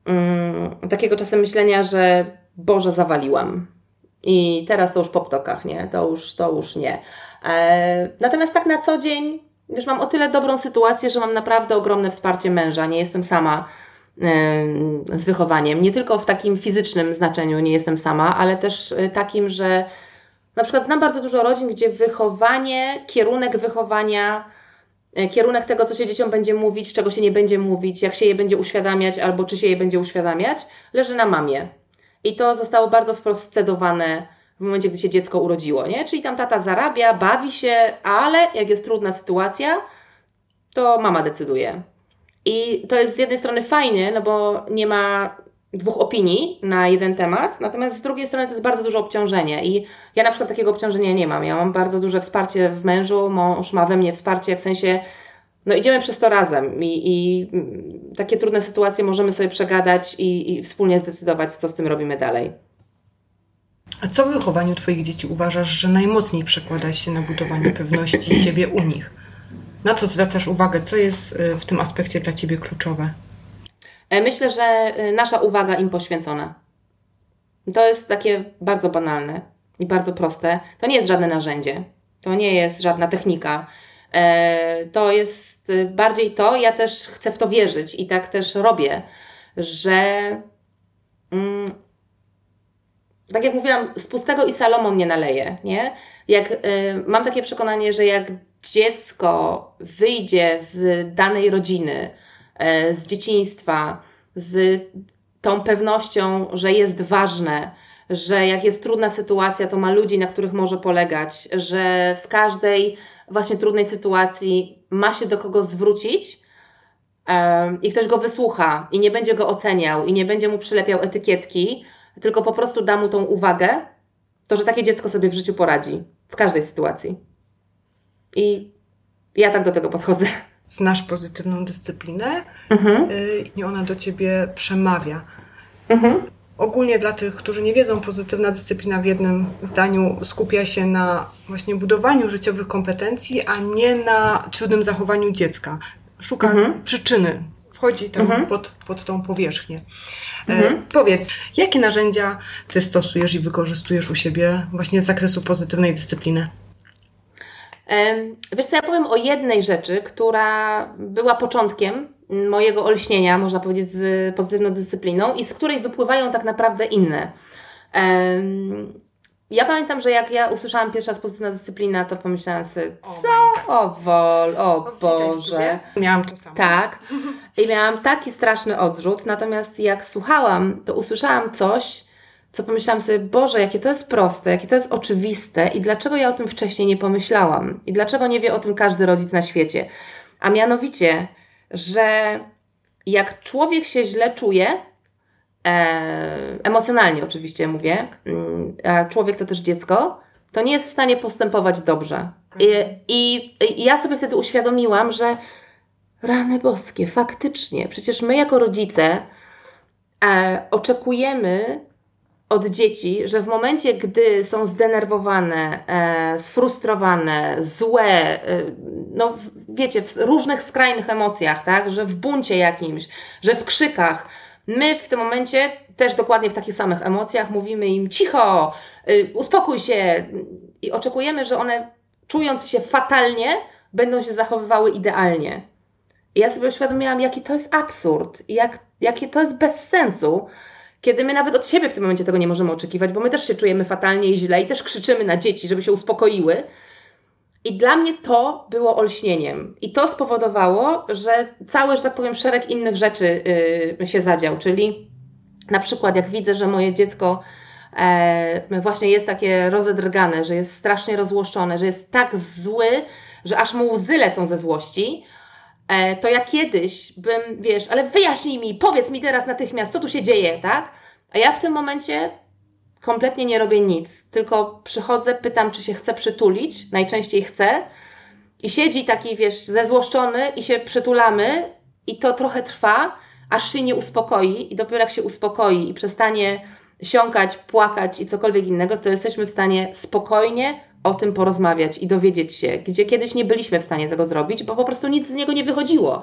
um, takiego czasem myślenia, że Boże, zawaliłam. I teraz to już po ptokach, nie? To już, to już nie. E, natomiast tak na co dzień, wiesz, mam o tyle dobrą sytuację, że mam naprawdę ogromne wsparcie męża. Nie jestem sama z wychowaniem. Nie tylko w takim fizycznym znaczeniu nie jestem sama, ale też e, takim, że na przykład znam bardzo dużo rodzin, gdzie wychowanie, kierunek wychowania, kierunek tego, co się dzieciom będzie mówić, czego się nie będzie mówić, jak się je będzie uświadamiać albo czy się je będzie uświadamiać, leży na mamie. I to zostało bardzo wprost scedowane w momencie, gdy się dziecko urodziło, nie? Czyli tam tata zarabia, bawi się, ale jak jest trudna sytuacja, to mama decyduje. I to jest z jednej strony fajnie, no bo nie ma dwóch opinii na jeden temat, natomiast z drugiej strony to jest bardzo duże obciążenie i ja na przykład takiego obciążenia nie mam. Ja mam bardzo duże wsparcie w mężu, mąż ma we mnie wsparcie w sensie no idziemy przez to razem i, i takie trudne sytuacje możemy sobie przegadać i, i wspólnie zdecydować, co z tym robimy dalej. A co w wychowaniu Twoich dzieci uważasz, że najmocniej przekłada się na budowanie pewności siebie u nich? Na co zwracasz uwagę? Co jest y, w tym aspekcie dla Ciebie kluczowe? E, myślę, że y, nasza uwaga im poświęcona. To jest takie bardzo banalne i bardzo proste. To nie jest żadne narzędzie, to nie jest żadna technika. E, to jest bardziej to, ja też chcę w to wierzyć i tak też robię, że mm, tak jak mówiłam, z pustego i Salomon nie naleje, nie? Jak, mam takie przekonanie, że jak dziecko wyjdzie z danej rodziny, z dzieciństwa, z tą pewnością, że jest ważne, że jak jest trudna sytuacja, to ma ludzi, na których może polegać, że w każdej właśnie trudnej sytuacji ma się do kogo zwrócić y, i ktoś go wysłucha i nie będzie go oceniał i nie będzie mu przylepiał etykietki, tylko po prostu da mu tą uwagę, to że takie dziecko sobie w życiu poradzi w każdej sytuacji. I ja tak do tego podchodzę. Znasz pozytywną dyscyplinę mhm. Y, i ona do ciebie przemawia. Mhm. Ogólnie dla tych, którzy nie wiedzą, pozytywna dyscyplina w jednym zdaniu skupia się na właśnie budowaniu życiowych kompetencji, a nie na trudnym zachowaniu dziecka. Szuka mhm. przyczyny, wchodzi tam mhm. pod, pod tą powierzchnię. E, mhm. powiedz, jakie narzędzia ty stosujesz i wykorzystujesz u siebie właśnie z zakresu pozytywnej dyscypliny? Wiesz co, ja powiem o jednej rzeczy, która była początkiem mojego olśnienia, można powiedzieć, z pozytywną dyscypliną i z której wypływają tak naprawdę inne. Ja pamiętam, że jak ja usłyszałam pierwszy raz pozytywna dyscyplina, to pomyślałam sobie, co? O wol, o Boże. Miałam to samo. Tak. I miałam taki straszny odrzut, natomiast jak słuchałam, to usłyszałam coś, co pomyślałam sobie, Boże, jakie to jest proste, jakie to jest oczywiste i dlaczego ja o tym wcześniej nie pomyślałam? I dlaczego nie wie o tym każdy rodzic na świecie? A mianowicie, że jak człowiek się źle czuje, e, emocjonalnie oczywiście mówię, mm, a człowiek to też dziecko, to nie jest w stanie postępować dobrze. I, i, i ja sobie wtedy uświadomiłam, że rany boskie, faktycznie, przecież my jako rodzice e, oczekujemy od dzieci, że w momencie, gdy są zdenerwowane, e, sfrustrowane, złe, e, no wiecie, w różnych skrajnych emocjach, tak, że w buncie jakimś, że w krzykach, My w tym momencie też dokładnie w takich samych emocjach mówimy im cicho, y, uspokój się i oczekujemy, że one czując się fatalnie, będą się zachowywały idealnie. I ja sobie uświadomiłam, jaki to jest absurd i jak, jakie to jest bez sensu, kiedy my nawet od siebie w tym momencie tego nie możemy oczekiwać, bo my też się czujemy fatalnie i źle i też krzyczymy na dzieci, żeby się uspokoiły, i dla mnie to było olśnieniem. I to spowodowało, że cały, że tak powiem, szereg innych rzeczy yy, się zadział. Czyli na przykład, jak widzę, że moje dziecko e, właśnie jest takie rozedrgane, że jest strasznie rozłoszczone, że jest tak zły, że aż mu łzy lecą ze złości, to ja kiedyś bym, wiesz, ale wyjaśnij mi, powiedz mi teraz natychmiast, co tu się dzieje, tak? A ja w tym momencie kompletnie nie robię nic, tylko przychodzę, pytam, czy się chce przytulić, najczęściej chce i siedzi taki, wiesz, zezłoszczony i się przytulamy i to trochę trwa, aż się nie uspokoi i dopiero jak się uspokoi i przestanie siąkać, płakać i cokolwiek innego, to jesteśmy w stanie spokojnie o tym porozmawiać i dowiedzieć się, gdzie kiedyś nie byliśmy w stanie tego zrobić, bo po prostu nic z niego nie wychodziło.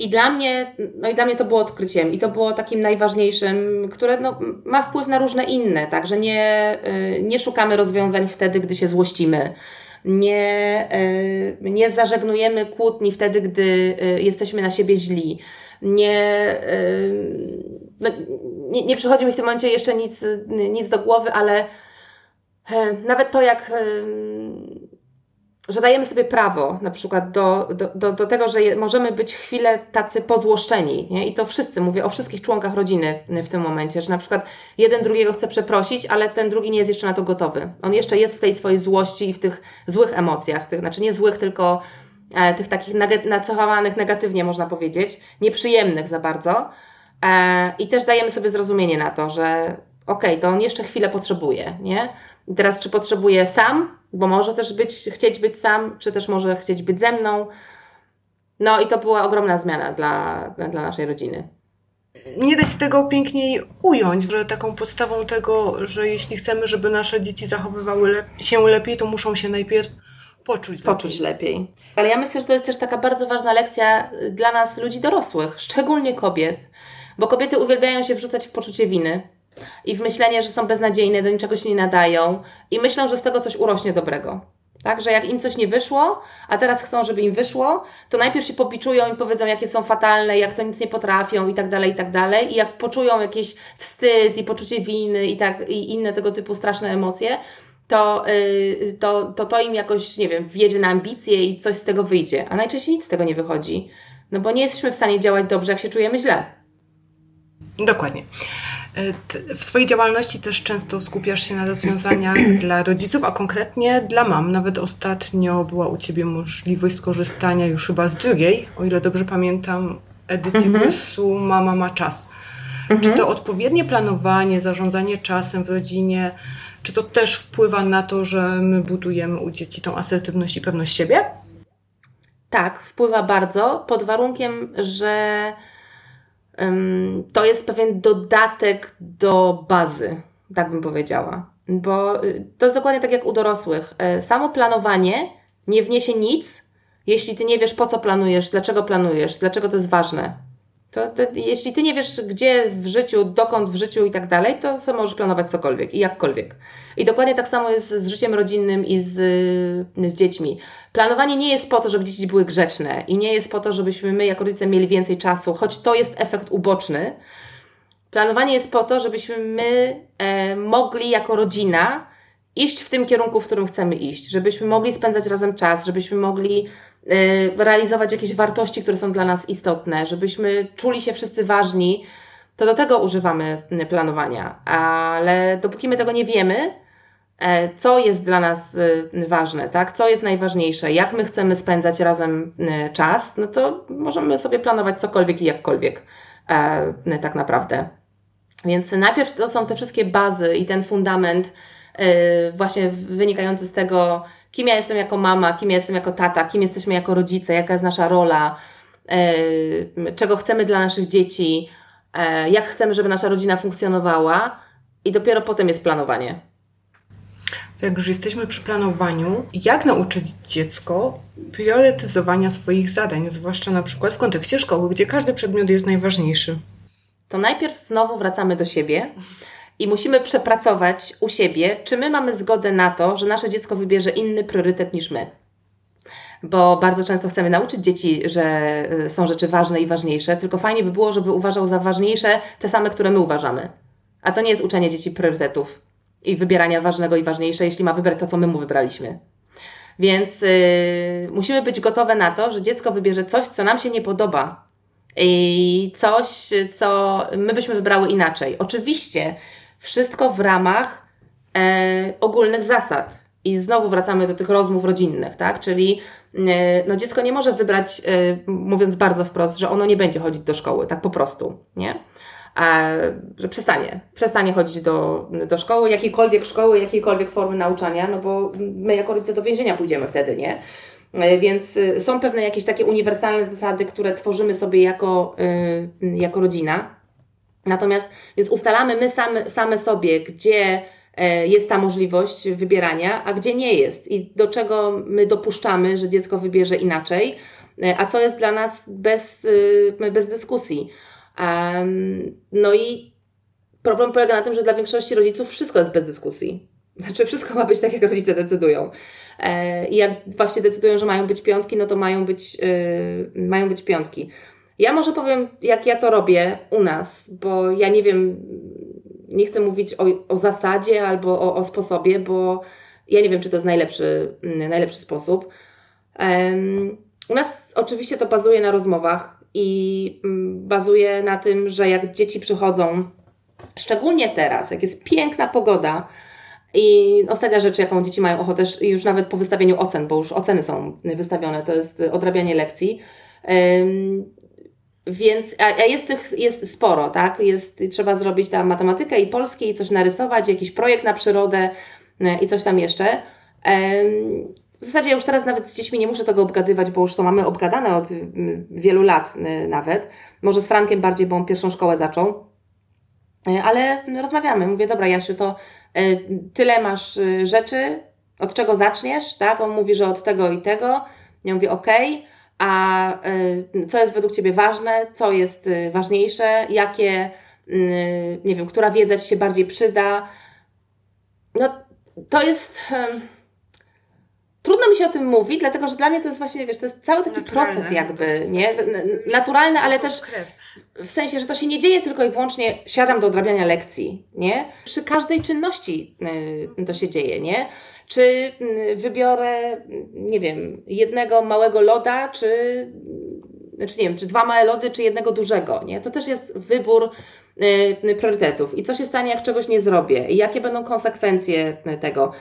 I dla mnie, no i dla mnie to było odkryciem i to było takim najważniejszym, które no, ma wpływ na różne inne, także nie, y, nie szukamy rozwiązań wtedy, gdy się złościmy. Nie, y, nie zażegnujemy kłótni wtedy, gdy y, jesteśmy na siebie źli. Nie, no, nie, nie przychodzi mi w tym momencie jeszcze nic, nic do głowy, ale nawet to, jak że dajemy sobie prawo na przykład do, do, do, tego, że możemy być chwilę tacy pozłoszczeni. Nie? I to wszyscy, mówię o wszystkich członkach rodziny w tym momencie, że na przykład jeden drugiego chce przeprosić, ale ten drugi nie jest jeszcze na to gotowy. On jeszcze jest w tej swojej złości i w tych złych emocjach, tych, znaczy nie złych, tylko e, tych takich nacechowanych negatywnie, można powiedzieć, nieprzyjemnych za bardzo. E, I też dajemy sobie zrozumienie na to, że okej, okay, to on jeszcze chwilę potrzebuje, nie? I teraz czy potrzebuje sam, bo może też być, chcieć być sam, czy też może chcieć być ze mną. No i to była ogromna zmiana dla, dla naszej rodziny. Nie da się tego piękniej ująć, że taką podstawą tego, że jeśli chcemy, żeby nasze dzieci zachowywały le się lepiej, to muszą się najpierw poczuć lepiej. Poczuć lepiej. Ale ja myślę, że to jest też taka bardzo ważna lekcja dla nas, ludzi dorosłych, szczególnie kobiet, bo kobiety uwielbiają się wrzucać w poczucie winy i w myślenie, że są beznadziejne, do niczego się nie nadają i myślą, że z tego coś urośnie dobrego. Tak, że jak im coś nie wyszło, a teraz chcą, żeby im wyszło, to najpierw się popiczują i powiedzą, jakie są fatalne, jak to nic nie potrafią i tak dalej, i tak dalej. I jak poczują jakiś wstyd i poczucie winy i, tak, i inne tego typu straszne emocje, to, yy, to, to to im jakoś, nie wiem, wjedzie na ambicje i coś z tego wyjdzie. A najczęściej nic z tego nie wychodzi. No bo nie jesteśmy w stanie działać dobrze, jak się czujemy źle. Dokładnie. E, w swojej działalności też często skupiasz się na rozwiązaniach dla rodziców, a konkretnie dla mam. Nawet ostatnio była u Ciebie możliwość skorzystania już chyba z drugiej, o ile dobrze pamiętam, edycji mhm. kursu Mama ma czas. Mhm. Czy to odpowiednie planowanie, zarządzanie czasem w rodzinie, czy to też wpływa na to, że my budujemy u dzieci tą asertywność i pewność siebie? Tak, wpływa bardzo, pod warunkiem, że to jest pewien dodatek do bazy, tak bym powiedziała. Bo y, to jest dokładnie tak jak u dorosłych. E, samo planowanie nie wniesie nic, jeśli ty nie wiesz, po co planujesz, dlaczego planujesz, dlaczego to jest ważne. To, to, jeśli ty nie wiesz, gdzie w życiu, dokąd w życiu i tak dalej, to sobie możesz planować cokolwiek i jakkolwiek. I dokładnie tak samo jest z życiem rodzinnym i z, z dziećmi. Planowanie nie jest po to, żeby dzieci były grzeczne i nie jest po to, żebyśmy my jako rodzice mieli więcej czasu, choć to jest efekt uboczny. Planowanie jest po to, żebyśmy my e, mogli jako rodzina iść w tym kierunku, w którym chcemy iść, żebyśmy mogli spędzać razem czas, żebyśmy mogli realizować jakieś wartości, które są dla nas istotne, żebyśmy czuli się wszyscy ważni, to do tego używamy planowania. Ale dopóki my tego nie wiemy, E, co jest dla nas y, ważne, tak? co jest najważniejsze, jak my chcemy spędzać razem y, czas, no to możemy sobie planować cokolwiek i jakkolwiek e, tak naprawdę. Więc najpierw to są te wszystkie bazy i ten fundament y, właśnie wynikający z tego, kim ja jestem jako mama, kim ja jestem jako tata, kim jesteśmy jako rodzice, jaka jest nasza rola, e, czego chcemy dla naszych dzieci, jak chcemy, żeby nasza rodzina funkcjonowała i dopiero potem jest planowanie to jak już jesteśmy przy planowaniu, jak nauczyć dziecko priorytetyzowania swoich zadań, zwłaszcza na przykład w kontekście szkoły, gdzie każdy przedmiot jest najważniejszy? To najpierw znowu wracamy do siebie i musimy przepracować u siebie, czy my mamy zgodę na to, że nasze dziecko wybierze inny priorytet niż my. Bo bardzo często chcemy nauczyć dzieci, że y, są rzeczy ważne i ważniejsze, tylko fajnie by było, żeby uważał za ważniejsze te same, które my uważamy. A to nie jest uczenie dzieci priorytetów i wybierania ważnego i ważniejsze, jeśli ma wybrać to, co my mu wybraliśmy. Więc yy, musimy być gotowe na to, że dziecko wybierze coś, co nam się nie podoba i coś, co my byśmy wybrały inaczej. Oczywiście wszystko w ramach e, ogólnych zasad. I znowu wracamy do tych rozmów rodzinnych, tak? Czyli e, no, dziecko nie może wybrać, e, mówiąc bardzo wprost, że ono nie będzie chodzić do szkoły, tak po prostu, nie? że przestanie, przestanie chodzić do, do szkoły, jakiejkolwiek szkoły, jakiejkolwiek formy nauczania, no bo my jako rodzice do więzienia pójdziemy wtedy, nie? E, więc są pewne jakieś takie uniwersalne zasady, które tworzymy sobie jako, jako rodzina. Natomiast więc ustalamy my same, same sobie, gdzie e, jest ta możliwość wybierania, a gdzie nie jest i do czego my dopuszczamy, że dziecko wybierze inaczej, e, a co jest dla nas bez, y, bez dyskusji. No i problem polega na tym, że dla większości rodziców wszystko jest bez dyskusji. Znaczy, wszystko ma być tak, jak rodzice decydują. E, I jak właśnie decydują, że mają być piątki, no to mają być, mają być piątki. Ja może powiem, jak ja to robię u nas, bo ja nie wiem, nie chcę mówić o, o zasadzie albo o, o, sposobie, bo ja nie wiem, czy to jest najlepszy, najlepszy sposób. Um, u nas oczywiście to bazuje na rozmowach i mm, bazuje na tym, że jak dzieci przychodzą, szczególnie teraz, jak jest piękna pogoda, i ostatnia rzecz, jaką dzieci mają ochotę, już nawet po wystawieniu ocen, bo już oceny są wystawione, to jest odrabianie lekcji. Więc, a, jest tych jest sporo, tak? Jest, trzeba zrobić tam matematykę i polskie i coś narysować, jakiś projekt na przyrodę e, i coś tam jeszcze. W zasadzie ja już teraz nawet z dziećmi nie muszę tego obgadywać, bo już to mamy obgadane od wielu lat nawet. Może z Frankiem bardziej, bo on pierwszą szkołę zaczął. E, ale rozmawiamy. Mówię, dobra, Jasiu, to e, tyle masz rzeczy, od czego zaczniesz, tak? On mówi, że od tego i tego. Ja mówię, ok, a co jest według Ciebie ważne, co jest ważniejsze, jakie, nie wiem, która wiedza Ci się bardziej przyda. No, to jest Trudno mi się o tym mówić, dlatego że dla mnie to jest właśnie, wiesz, to jest cały taki Naturalne. proces jakby, nie? Naturalny, ale też w sensie, że to się nie dzieje tylko i wyłącznie siadam do odrabiania lekcji, nie? Przy każdej czynności y, to się dzieje, nie? Czy y, wybiorę, nie wiem, jednego małego loda, czy, znaczy nie wiem, czy dwa małe lody, czy jednego dużego, nie? To też jest wybór y, priorytetów. I co się stanie, jak czegoś nie zrobię? I jakie będą konsekwencje tego?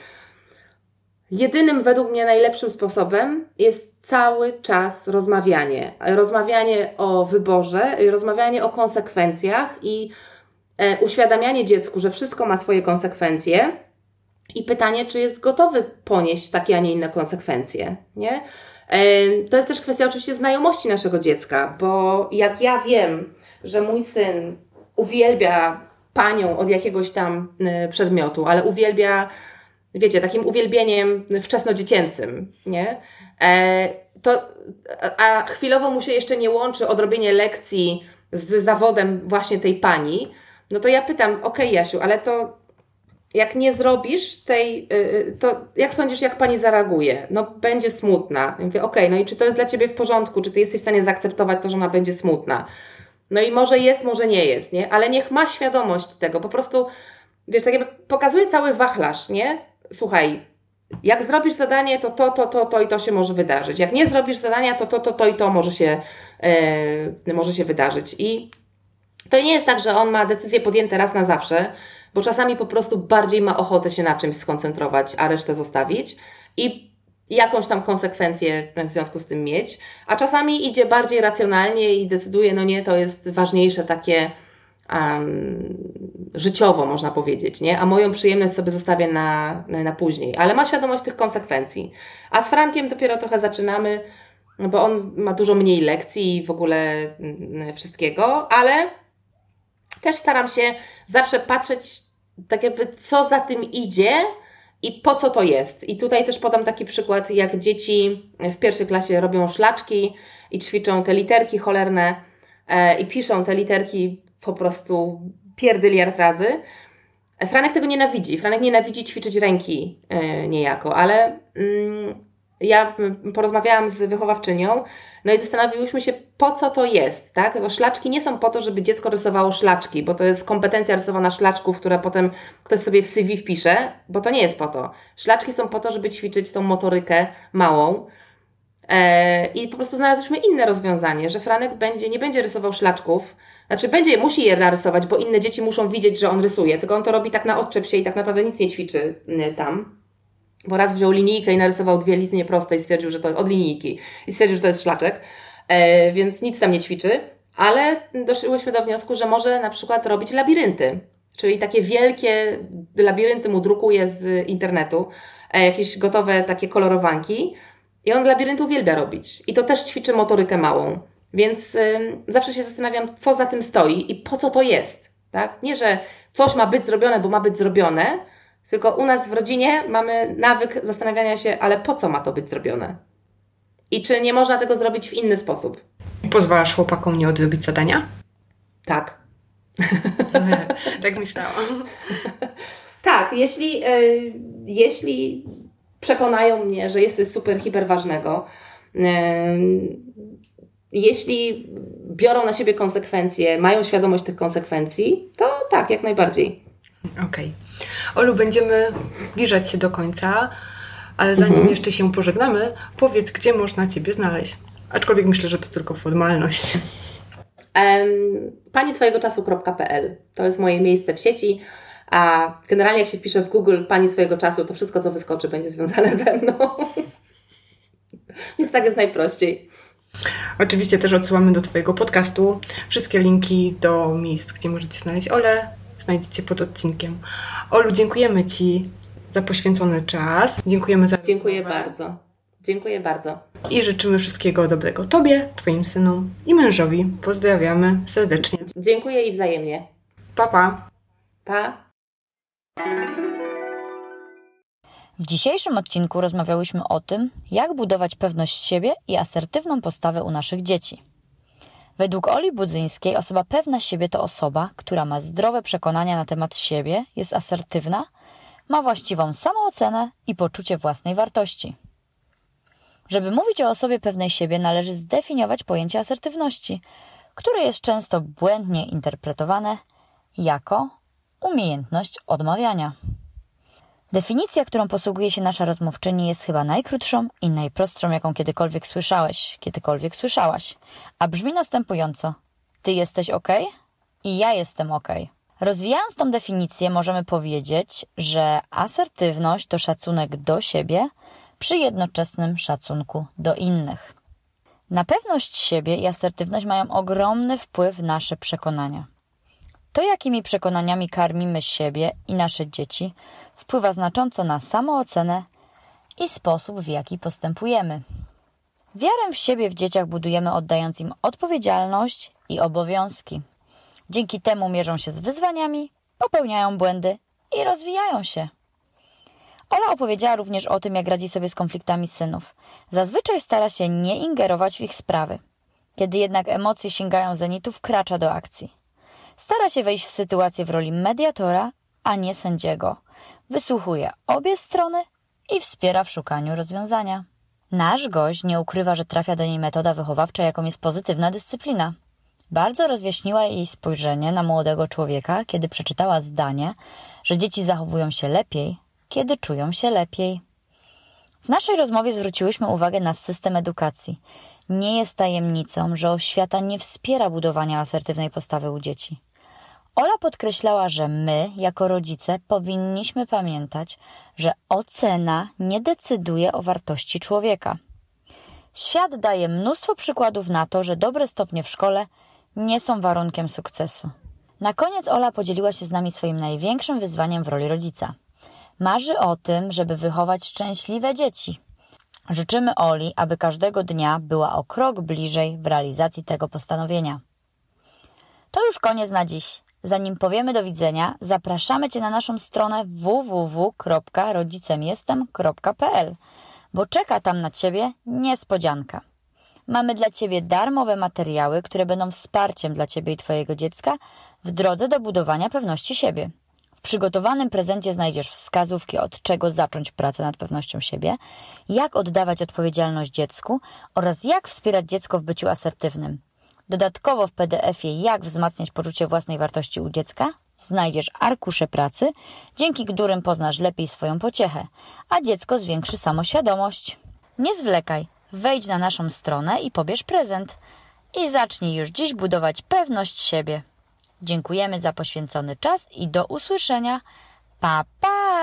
Jedynym według mnie najlepszym sposobem jest cały czas rozmawianie. Rozmawianie o wyborze, rozmawianie o konsekwencjach i e, uświadamianie dziecku, że wszystko ma swoje konsekwencje i pytanie, czy jest gotowy ponieść takie, a nie inne konsekwencje. Nie? E, to jest też kwestia oczywiście znajomości naszego dziecka, bo jak ja wiem, że mój syn uwielbia panią od jakiegoś tam e, przedmiotu, ale uwielbia wiecie, takim uwielbieniem wczesnodziecięcym, nie? E, to, a chwilowo mu się jeszcze nie łączy odrobienie lekcji z zawodem właśnie tej pani, no to ja pytam, ok Jasiu, ale to jak nie zrobisz tej, y, y, to jak sądzisz, jak pani zareaguje? No będzie smutna. Ja mówię, ok, no i czy to jest dla ciebie w porządku, czy ty jesteś w stanie zaakceptować to, że ona będzie smutna? No i może jest, może nie jest, nie? Ale niech ma świadomość tego, po prostu, wiesz, tak jakby pokazuje cały wachlarz, nie? słuchaj, jak zrobisz zadanie, to to, to, to, to i to się może wydarzyć. Jak nie zrobisz zadania, to to, to, to i to może się, yy, może się wydarzyć. I to nie jest tak, że on ma decyzje podjęte raz na zawsze, bo czasami po prostu bardziej ma ochotę się na czymś skoncentrować, a resztę zostawić i jakąś tam konsekwencję w związku z tym mieć, a czasami idzie bardziej racjonalnie i decyduje, no nie, to jest ważniejsze takie um, życiowo, można powiedzieć, nie? a moją przyjemność sobie zostawię na, na później, ale ma świadomość tych konsekwencji. A z Frankiem dopiero trochę zaczynamy, bo on ma dużo mniej lekcji i w ogóle mm, wszystkiego, ale też staram się zawsze patrzeć, tak jakby, co za tym idzie i po co to jest. I tutaj też podam taki przykład, jak dzieci w pierwszej klasie robią szlaczki i ćwiczą te literki cholerne e, i piszą te literki po prostu pierdyliard razy. Franek tego nienawidzi. Franek nienawidzi ćwiczyć ręki yy, niejako, ale yy, ja porozmawiałam z wychowawczynią, no i zastanowiłyśmy się, po co to jest, tak? Bo szlaczki nie są po to, żeby dziecko rysowało szlaczki, bo to jest kompetencja rysowana szlaczków, które potem ktoś sobie w CV wpisze, bo to nie jest po to. Szlaczki są po to, żeby ćwiczyć tą motorykę małą. E, I po prostu znalazłyśmy inne rozwiązanie, że Franek będzie, nie będzie rysował szlaczków, znaczy będzie, musi je narysować, bo inne dzieci muszą widzieć, że on rysuje, tylko on to robi tak na odczep się i tak naprawdę nic nie ćwiczy y, tam. Bo raz wziął linijkę i narysował dwie linie proste i stwierdził, że to od linijki i stwierdził, że to jest szlaczek, e, więc nic tam nie ćwiczy, ale doszłyśmy do wniosku, że może na przykład robić labirynty, czyli takie wielkie labirynty mu drukuje z internetu, e, jakieś gotowe takie kolorowanki i on labirynty uwielbia robić i to też ćwiczy motorykę małą. Więc zawsze się zastanawiam, co za tym stoi i po co to jest. Tak? Nie, że coś ma być zrobione, bo ma być zrobione, tylko u nas w rodzinie mamy nawyk zastanawiania się, ale po co ma to być zrobione? I czy nie można tego zrobić w inny sposób? Pozwalasz chłopakom nie odrobić zadania? Tak. tak myślałam. tak, jeśli, y, jeśli przekonają mnie, że jest coś super, hiper ważnego, y, jeśli biorą na siebie konsekwencje, mają świadomość tych konsekwencji, to tak, jak najbardziej. Okej. Okay. Olu, będziemy zbliżać się do końca, ale zanim mhm. jeszcze się pożegnamy, powiedz, gdzie można Ciebie znaleźć. Aczkolwiek myślę, że to tylko formalność. Pani swojego czasu.pl to jest moje miejsce w sieci. A generalnie, jak się pisze w Google pani swojego czasu, to wszystko, co wyskoczy, będzie związane ze mną. Więc tak jest najprościej. Oczywiście też odsyłamy do Twojego podcastu. Wszystkie linki do miejsc, gdzie możecie znaleźć Ole, znajdziecie pod odcinkiem. Olu, dziękujemy Ci za poświęcony czas. Dziękujemy za Dziękuję rozmowę. bardzo. Dziękuję bardzo. I życzymy wszystkiego dobrego Tobie, Twoim synom i mężowi. Pozdrawiamy serdecznie. Dziękuję i wzajemnie. Pa, pa. Pa. W dzisiejszym odcinku rozmawiałyśmy o tym, jak budować pewność siebie i asertywną postawę u naszych dzieci. Według Oli Budzyńskiej osoba pewna siebie to osoba, która ma zdrowe przekonania na temat siebie, jest asertywna, ma właściwą samoocenę i poczucie własnej wartości. Żeby mówić o osobie pewnej siebie, należy zdefiniować pojęcie asertywności, które jest często błędnie interpretowane jako umiejętność odmawiania. Definicja, którą posługuje się nasza rozmówczyni, jest chyba najkrótszą i najprostszą, jaką kiedykolwiek słyszałeś, kiedykolwiek słyszałaś, a brzmi następująco: Ty jesteś ok i ja jestem ok. Rozwijając tą definicję, możemy powiedzieć, że asertywność to szacunek do siebie przy jednoczesnym szacunku do innych. Na pewność siebie i asertywność mają ogromny wpływ nasze przekonania. To, jakimi przekonaniami karmimy siebie i nasze dzieci, wpływa znacząco na samoocenę i sposób, w jaki postępujemy. Wiarę w siebie w dzieciach budujemy oddając im odpowiedzialność i obowiązki. Dzięki temu mierzą się z wyzwaniami, popełniają błędy i rozwijają się. Ola opowiedziała również o tym, jak radzi sobie z konfliktami synów. Zazwyczaj stara się nie ingerować w ich sprawy. Kiedy jednak emocje sięgają zenitu, wkracza do akcji. Stara się wejść w sytuację w roli mediatora, a nie sędziego. Wysłuchuje obie strony i wspiera w szukaniu rozwiązania. Nasz gość nie ukrywa, że trafia do niej metoda wychowawcza, jaką jest pozytywna dyscyplina. Bardzo rozjaśniła jej spojrzenie na młodego człowieka, kiedy przeczytała zdanie, że dzieci zachowują się lepiej, kiedy czują się lepiej. W naszej rozmowie zwróciłyśmy uwagę na system edukacji. Nie jest tajemnicą, że oświata nie wspiera budowania asertywnej postawy u dzieci. Ola podkreślała, że my, jako rodzice, powinniśmy pamiętać, że ocena nie decyduje o wartości człowieka. Świat daje mnóstwo przykładów na to, że dobre stopnie w szkole nie są warunkiem sukcesu. Na koniec Ola podzieliła się z nami swoim największym wyzwaniem w roli rodzica. Marzy o tym, żeby wychować szczęśliwe dzieci. Życzymy Oli, aby każdego dnia była o krok bliżej w realizacji tego postanowienia. To już koniec na dziś. Zanim powiemy do widzenia, zapraszamy Cię na naszą stronę www.rodzicemjestem.pl, bo czeka tam na Ciebie niespodzianka. Mamy dla Ciebie darmowe materiały, które będą wsparciem dla Ciebie i Twojego dziecka w drodze do budowania pewności siebie. W przygotowanym prezencie znajdziesz wskazówki, od czego zacząć pracę nad pewnością siebie, jak oddawać odpowiedzialność dziecku oraz jak wspierać dziecko w byciu asertywnym. Dodatkowo w PDF-ie Jak wzmacniać poczucie własnej wartości u dziecka znajdziesz arkusze pracy, dzięki którym poznasz lepiej swoją pociechę, a dziecko zwiększy samoświadomość. Nie zwlekaj, wejdź na naszą stronę i pobierz prezent. I zacznij już dziś budować pewność siebie. Dziękujemy za poświęcony czas i do usłyszenia. Pa, pa!